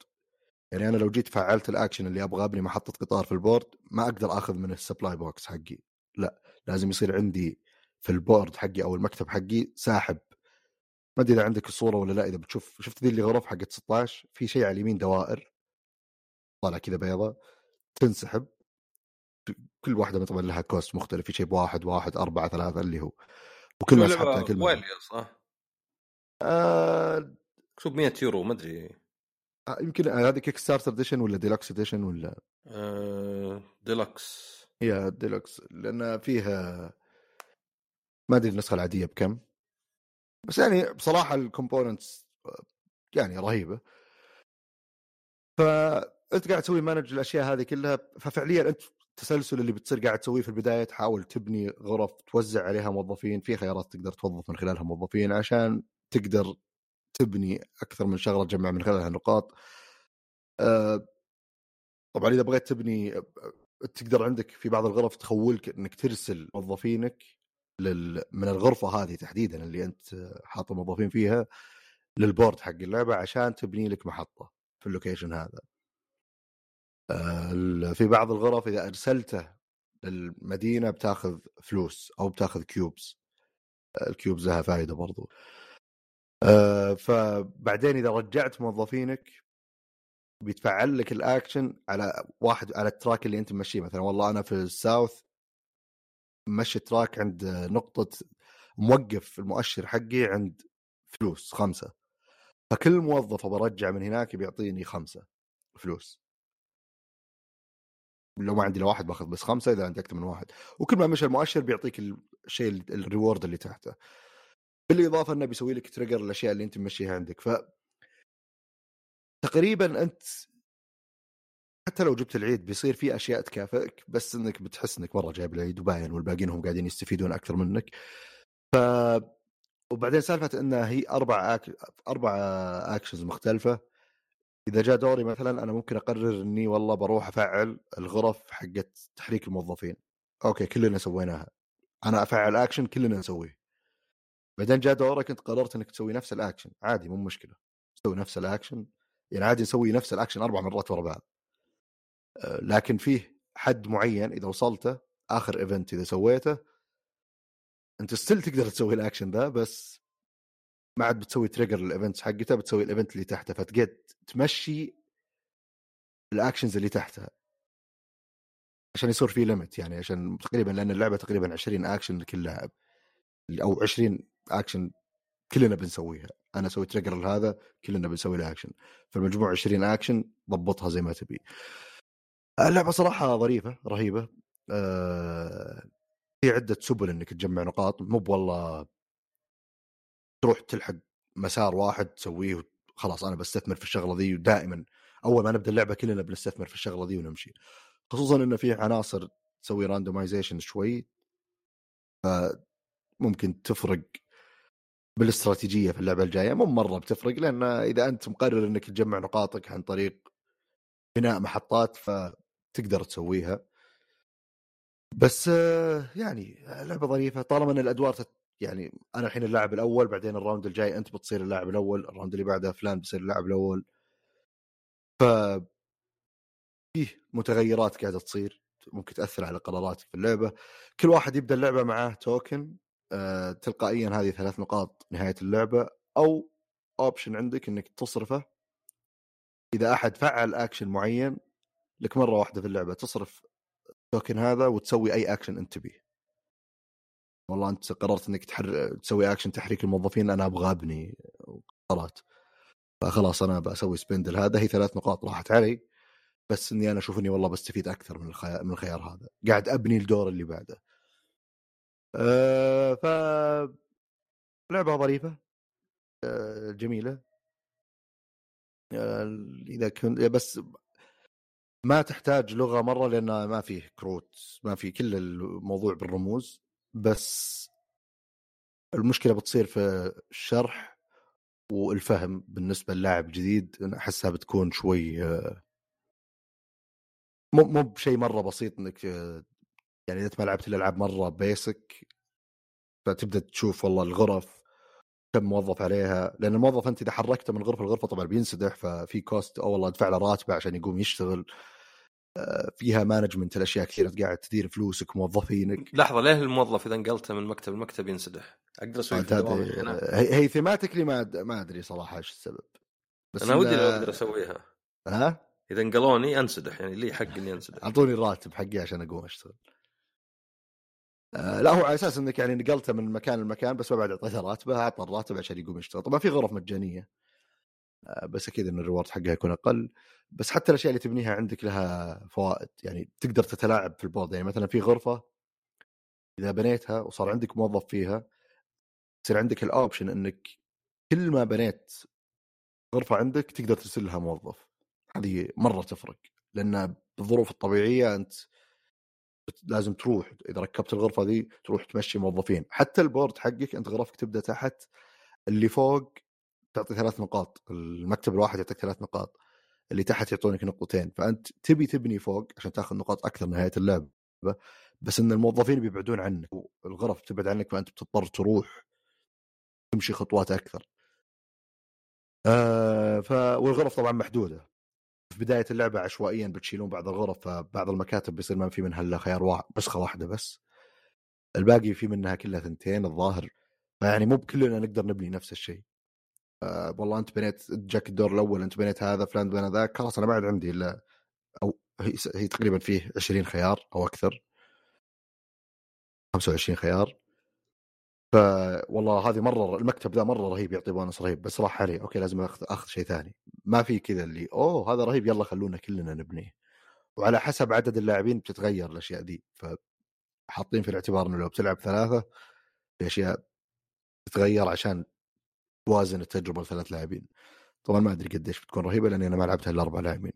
يعني أنا لو جيت فعلت الأكشن اللي أبغى ابني محطه قطار في ال board ما أقدر آخذ من ال supply box حقي. لا لازم يصير عندي في ال board حقي أو المكتب حقي ساحب. ما أدري إذا عندك الصورة ولا لا إذا بتشوف شفت ذي اللي غرف حقت 16 في شيء على اليمين دوائر. طالع كذا بيضة. تنسحب كل واحدة طبعا لها cost مختلف في شيء بواحد واحد أربعة ثلاثة اللي هو وكل ما سحبتها كل ما صح؟ آه... مكتوب 100 يورو؟ ما أدري. آه يمكن هذه Kickstarter edition ولا deluxe edition ولا؟ آه... ديلوكس هي ديلوكس لأن فيها ما أدري النسخة العادية بكم. بس يعني بصراحة ال components يعني رهيبة. ف أنت قاعد تسوي manage الأشياء هذه كلها ففعليا أنت التسلسل اللي بتصير قاعد تسويه في البداية تحاول تبني غرف توزع عليها موظفين في خيارات تقدر توظف من خلالها موظفين عشان تقدر تبني أكثر من شغلة تجمع من خلالها نقاط. أه طبعا إذا بغيت تبني تقدر عندك في بعض الغرف تخولك إنك ترسل موظفينك لل... من الغرفة هذه تحديدا اللي أنت حاط الموظفين فيها لل board حق اللعبة عشان تبني لك محطة في ال location هذا. آه، في بعض الغرف إذا أرسلته للمدينة بتاخذ فلوس أو بتاخذ cubes. ال cubes لها فائده برضو. آه، فبعدين إذا رجعت موظفينك بيتفعل لك الأكشن على واحد على ال track اللي أنت ماشيه مثلا والله أنا في ال south مشي track عند نقطة موقف المؤشر حقي عند فلوس خمسة. فكل موظف برجع من هناك بيعطيني خمسة فلوس. لو ما عندي الا واحد باخذ بس خمسة إذا عندي أكثر من واحد. وكل ما مشى المؤشر بيعطيك الشيء ال reward اللي تحته. بالإضافة إنه بيسوي لك trigger الاشياء اللي أنت ممشيها عندك. ف تقريبا أنت حتى لو جبت العيد بيصير في أشياء تكافئك بس إنك بتحس إنك مرة جايب العيد وباين والباقيين هم قاعدين يستفيدون أكثر منك. ف وبعدين سالفة إنها هي أربع أك... أربع actions مختلفة. إذا جاء دوري مثلا أنا ممكن أقرر إني والله بروح أفعل الغرف حقت تحريك الموظفين. okay كلنا سويناها. أنا أفعل اكشن كلنا نسويه. بعدين جاء دورك أنت قررت إنك تسوي نفس الاكشن عادي مو مشكلة. تسوي نفس الاكشن يعني عادي نسوي نفس الاكشن أربع مرات ورا بعض. آه، لكن فيه حد معين إذا وصلته آخر event إذا سويته أنت still تقدر تسوي الاكشن ذا بس ما عاد بتسوي trigger ال events حقته بتسوي ال event اللي تحته فتقعد تمشي ال actions اللي تحتها. عشان يصير في limit يعني عشان تقريبا لأن اللعبة تقريبا 20 اكشن لكل لاعب أو 20 اكشن كلنا بنسويها. أنا أسوي trigger لهذا كلنا بنسوي له اكشن فالمجموع 20 اكشن ضبطها زي ما تبي. اللعبة صراحة ظريفة رهيبة. أه في عدة سبل إنك تجمع نقاط. مو والله تروح تلحق مسار واحد تسويه خلاص أنا بستثمر في الشغلة ذي ودائما أول ما نبدأ اللعبة كلنا بنستثمر في الشغلة ذي ونمشي. خصوصا انه في عناصر تسوي راندومايزيشن شوي فممكن تفرق بالاستراتيجية في اللعبة الجاية. مو مرة بتفرق لأن إذا أنت مقرر إنك تجمع نقاطك عن طريق بناء محطات فتقدر تسويها. بس يعني لعبة ظريفة طالما إن الأدوار يعني أنا الحين اللاعب الأول بعدين ال round الجاي أنت بتصير اللاعب الأول ال round اللي بعده فلان بيصير اللاعب الأول. ف فيه متغيرات قاعدة تصير ممكن تأثر على قراراتك في اللعبة. كل واحد يبدأ اللعبة معاه token آه تلقائيا هذه ثلاث نقاط نهاية اللعبة أو option عندك إنك تصرفه. إذا أحد فعل اكشن معين لك مرة واحدة في اللعبة تصرف ال token هذا وتسوي أي اكشن أنت تبيه. والله أنت قررت إنك تحر... تسوي اكشن تحريك الموظفين أنا أبغى أبني قرارات فخلاص أنا بسوي spend ل هذا هي ثلاث نقاط راحت علي بس إني أنا أشوف إني والله بستفيد أكثر من الخيار من الخيار هذا. قاعد أبني الدور اللي بعده. أه ف لعبة ظريفة أه جميلة. أه إذا كنت بس ما تحتاج لغة مرة لأن ما فيه كروت ما في كل الموضوع بالرموز. بس المشكلة بتصير في الشرح والفهم بالنسبة للاعب جديد أحسها بتكون شوي مو مو بشيء مرة بسيط إنك يعني إذا ما لعبت الألعاب مرة بيسك فتبدأ تشوف والله الغرف كم موظف عليها لأن الموظف أنت إذا حركته من غرفة لغرفة طبعا بينسدح ففي cost أو والله أدفع له راتبه عشان يقوم يشتغل. فيها management الأشياء كثيرة قاعد تدير فلوسك موظفينك. لحظة ليه الموظف إذا انقلته من مكتب لمكتب ينسدح؟ أقدر أسوي هي, هي thematically ما ما أدري صراحة إيش السبب. بس أنا ودي لو أقدر أسويها. ها؟ إذا انقلوني أنسدح يعني لي حق إني أنسدح. أعطوني الراتب حقي عشان أقوم أشتغل. آه لا هو على أساس إنك يعني نقلته من مكان لمكان بس ما بعد أعطيته راتبه أعطى الراتب عشان يقوم يشتغل. طبعا في غرف مجانية. بس أكيد إن ال reward حقها يكون أقل. بس حتى الأشياء اللي تبنيها عندك لها فوائد يعني تقدر تتلاعب في ال board يعني مثلا في غرفة إذا بنيتها وصار عندك موظف فيها يصير عندك ال option إنك كل ما بنيت غرفة عندك تقدر ترسل لها موظف. هذه مرة تفرق لأن بالظروف الطبيعية أنت لازم تروح إذا ركبت الغرفة ذي تروح تمشي موظفين. حتى البورد حقك أنت غرفك تبدأ تحت اللي فوق تعطي ثلاث نقاط المكتب الواحد يعطيك ثلاث نقاط اللي تحت يعطونك نقطتين فأنت تبي تبني فوق عشان تاخذ نقاط أكثر نهاية اللعبة بس إن الموظفين بيبعدون عنك الغرف تبعد عنك فأنت بتضطر تروح تمشي خطوات أكثر. آه ف والغرف طبعا محدودة. في بداية اللعبة عشوائيا بتشيلون بعض الغرف فبعض المكاتب بيصير ما في منها إلا خيار واحد نسخه واحدة بس. الباقي في منها كلها ثنتين الظاهر فيعني مو بكلنا نقدر نبني نفس الشيء. آه والله أنت بنيت جاك الدور الأول أنت بنيت هذا فلان بنى ذاك. خلاص أنا ما عاد عندي إلا أو هي, تقريبا فيه 20 خيار أو أكثر. 25 خيار. ف والله هذه مرة المكتب ذا مرة رهيب يعطي بونص رهيب بس راح عليه. okay لازم أخذ أخذ شيء ثاني. ما في كذا اللي أوه هذا رهيب يلا خلونا كلنا نبنيه. وعلى حسب عدد اللاعبين بتتغير الأشياء دي. فحاطين في الاعتبار إنه لو بتلعب ثلاثة في أشياء تتغير عشان توازن التجربة لثلاث لاعبين. طبعا ما أدري قديش بتكون رهيبة لأني أنا ما لعبتها إلا أربع لاعبين.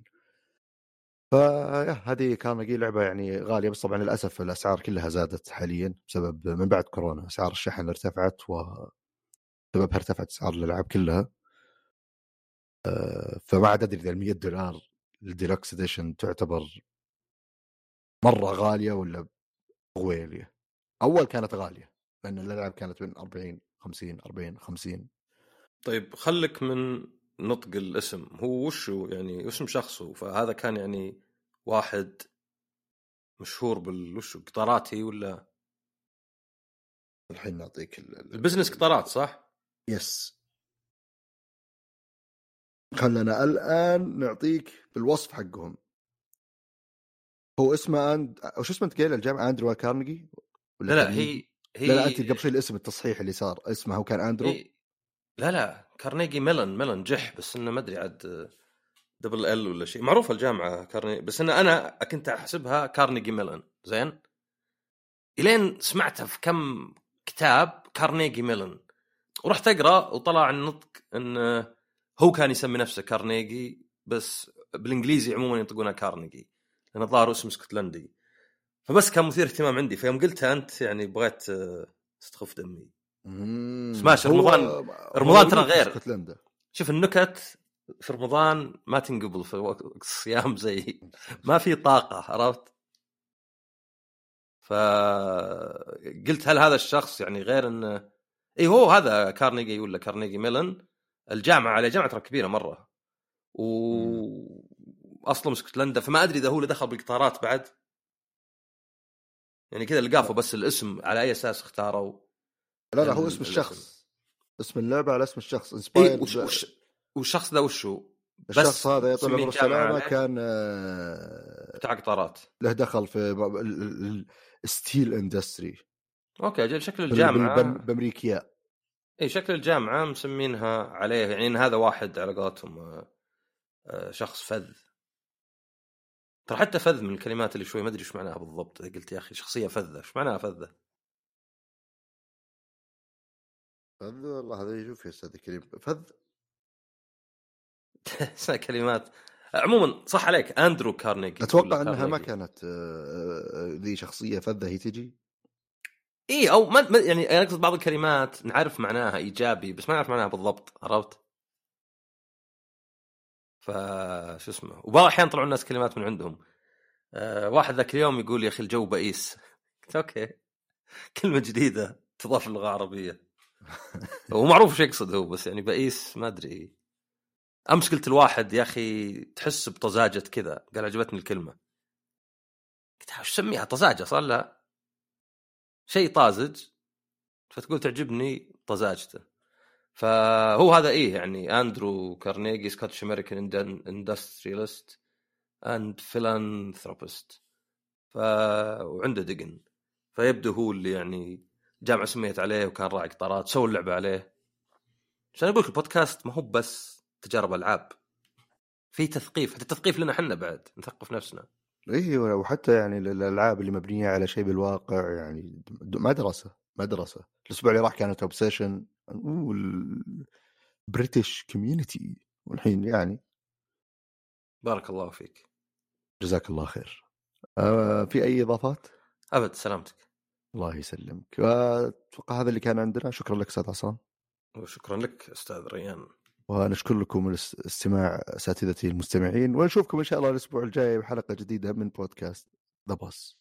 فيا هذه كارنيجي لعبة يعني غالية بس طبعا للأسف الأسعار كلها زادت حاليا بسبب من بعد كورونا. أسعار الشحن ارتفعت وسببها ارتفعت أسعار الألعاب كلها. آه، فما عاد أدري إذا ال 100 دولار ال deluxe edition تعتبر مرة غالية ولا غويلية. أول كانت غالية لأن الألعاب كانت من 40 50 40 50 طيب خلك من نطق الاسم هو وشو يعني اسم شخصه؟ فهذا كان يعني واحد مشهور بال وشو قطاراتي ولا؟ الحين نعطيك ال- business قطارات صح؟ yes. خلنا الآن نعطيك بالوصف حقهم. هو اسمه اند وش اسمه انت قايل الجامعة؟ أندرو كارنيجي؟ ولا لا لا؟ هي هي لا لا أنت قبل شوي الاسم التصحيح اللي صار اسمه هو كان أندرو. هي لا لا كارنيجي ميلون ميلون جح بس إنه ما أدري عاد double L ولا شيء. معروفه الجامعة كارنيجي بس إنه أنا كنت أحسبها كارنيجي ميلون زين؟ إلين سمعتها في كم كتاب كارنيجي ميلون ورحت أقرأ وطلع النطق انه هو كان يسمي نفسه كارنيجي بس بالإنجليزي عموما ينطقونها كارنيجي لأن الظاهر اسم اسكتلندي. فبس كان مثير اهتمام عندي. فيوم قلتها أنت يعني بغيت آه، تستخف دمي. هو- رمضان- رمضان ترى غير. اسكتلندا شوف النكت في رمضان ما تنقبل في وقت الصيام زي ما في طاقة عرفت؟ فقلت هل هذا الشخص يعني غير انه إي هو هذا كارنيجي ولا كارنيجي ميلون الجامعة على جامعة ترى كبيرة مرة. و اصله من اسكتلندا فما أدري إذا هو اللي دخل بالقطارات بعد. يعني كذا لقافه بس الاسم على أي أساس اختاروا لا لا هو ال- اسم. الشخص اسم اللعبة على اسم الشخص اي انسباير وش وش والشخص ذا وشو؟ الشخص هذا مسمين عمره جامعة السلامه. كان آه، بتاع قطارات له دخل في ال steel industry okay أجل شكل الجامعة بامريكيا اي شكل الجامعة مسمينها عليه يعني هذا واحد على قولتهم آه، آه، شخص فذ ترى حتى فذ من الكلمات اللي شوي ما أدري إيش معناها بالضبط قلت يا أخي شخصية فذة إيش معناها فذة؟ فذ والله هذا يشوف يا أستاذ كريم فذ. (laughs) كلمات. عموما صح عليك أندرو كارنيجي أتوقع إنها ما كارنيجي. كانت آه، ذي شخصية فذة هي تجي؟ اي أو ما ما- يعني أنا أقصد بعض الكلمات نعرف معناها إيجابي بس ما نعرف معناها بالضبط عرفت؟ ف شو اسمه وبعض الأحيان طلعوا الناس كلمات من عندهم. أه واحد ذاك اليوم يقول يا أخي الجو بئيس. (laughs) قلت okay. كلمة جديدة تضاف للغة العربية. (laughs) هو معروف إيش يقصد هو بس يعني بئيس ما أدري. أمس قلت الواحد يا أخي تحس بطزاجة كذا. قال عجبتني الكلمة. قلت وش سميها طزاجة؟ صار لها شيء طازج. فتقول تعجبني طزاجته. فهو هذا إيه يعني أندرو كارنيجي Scottish American industrialist and philanthropist ف وعنده دقن. فيبدو هو اللي يعني جامعة سميت عليه وكان راعي قطارات سووا اللعبة عليه. عشان أقول لك البودكاست ما هو بس تجارب ألعاب. في تثقيف حتى التثقيف لنا إحنا بعد نثقف نفسنا. أيوه وحتى يعني ال- الألعاب اللي مبنية على شيء بالواقع يعني مدرسة مدرسة. الأسبوع اللي راح كانت obsession ال British community والحين يعني. بارك الله فيك. جزاك الله خير. آه في أي إضافات؟ أبد سلامتك. الله يسلمك. أتوقع هذا اللي كان عندنا. شكرا لك أستاذ عصام. وشكرا لك أستاذ ريان. ونشكر لكم الاس- استماع أساتذتي المستمعين. ونشوفكم إن شاء الله الأسبوع الجاي بحلقة جديدة من بودكاست The Boss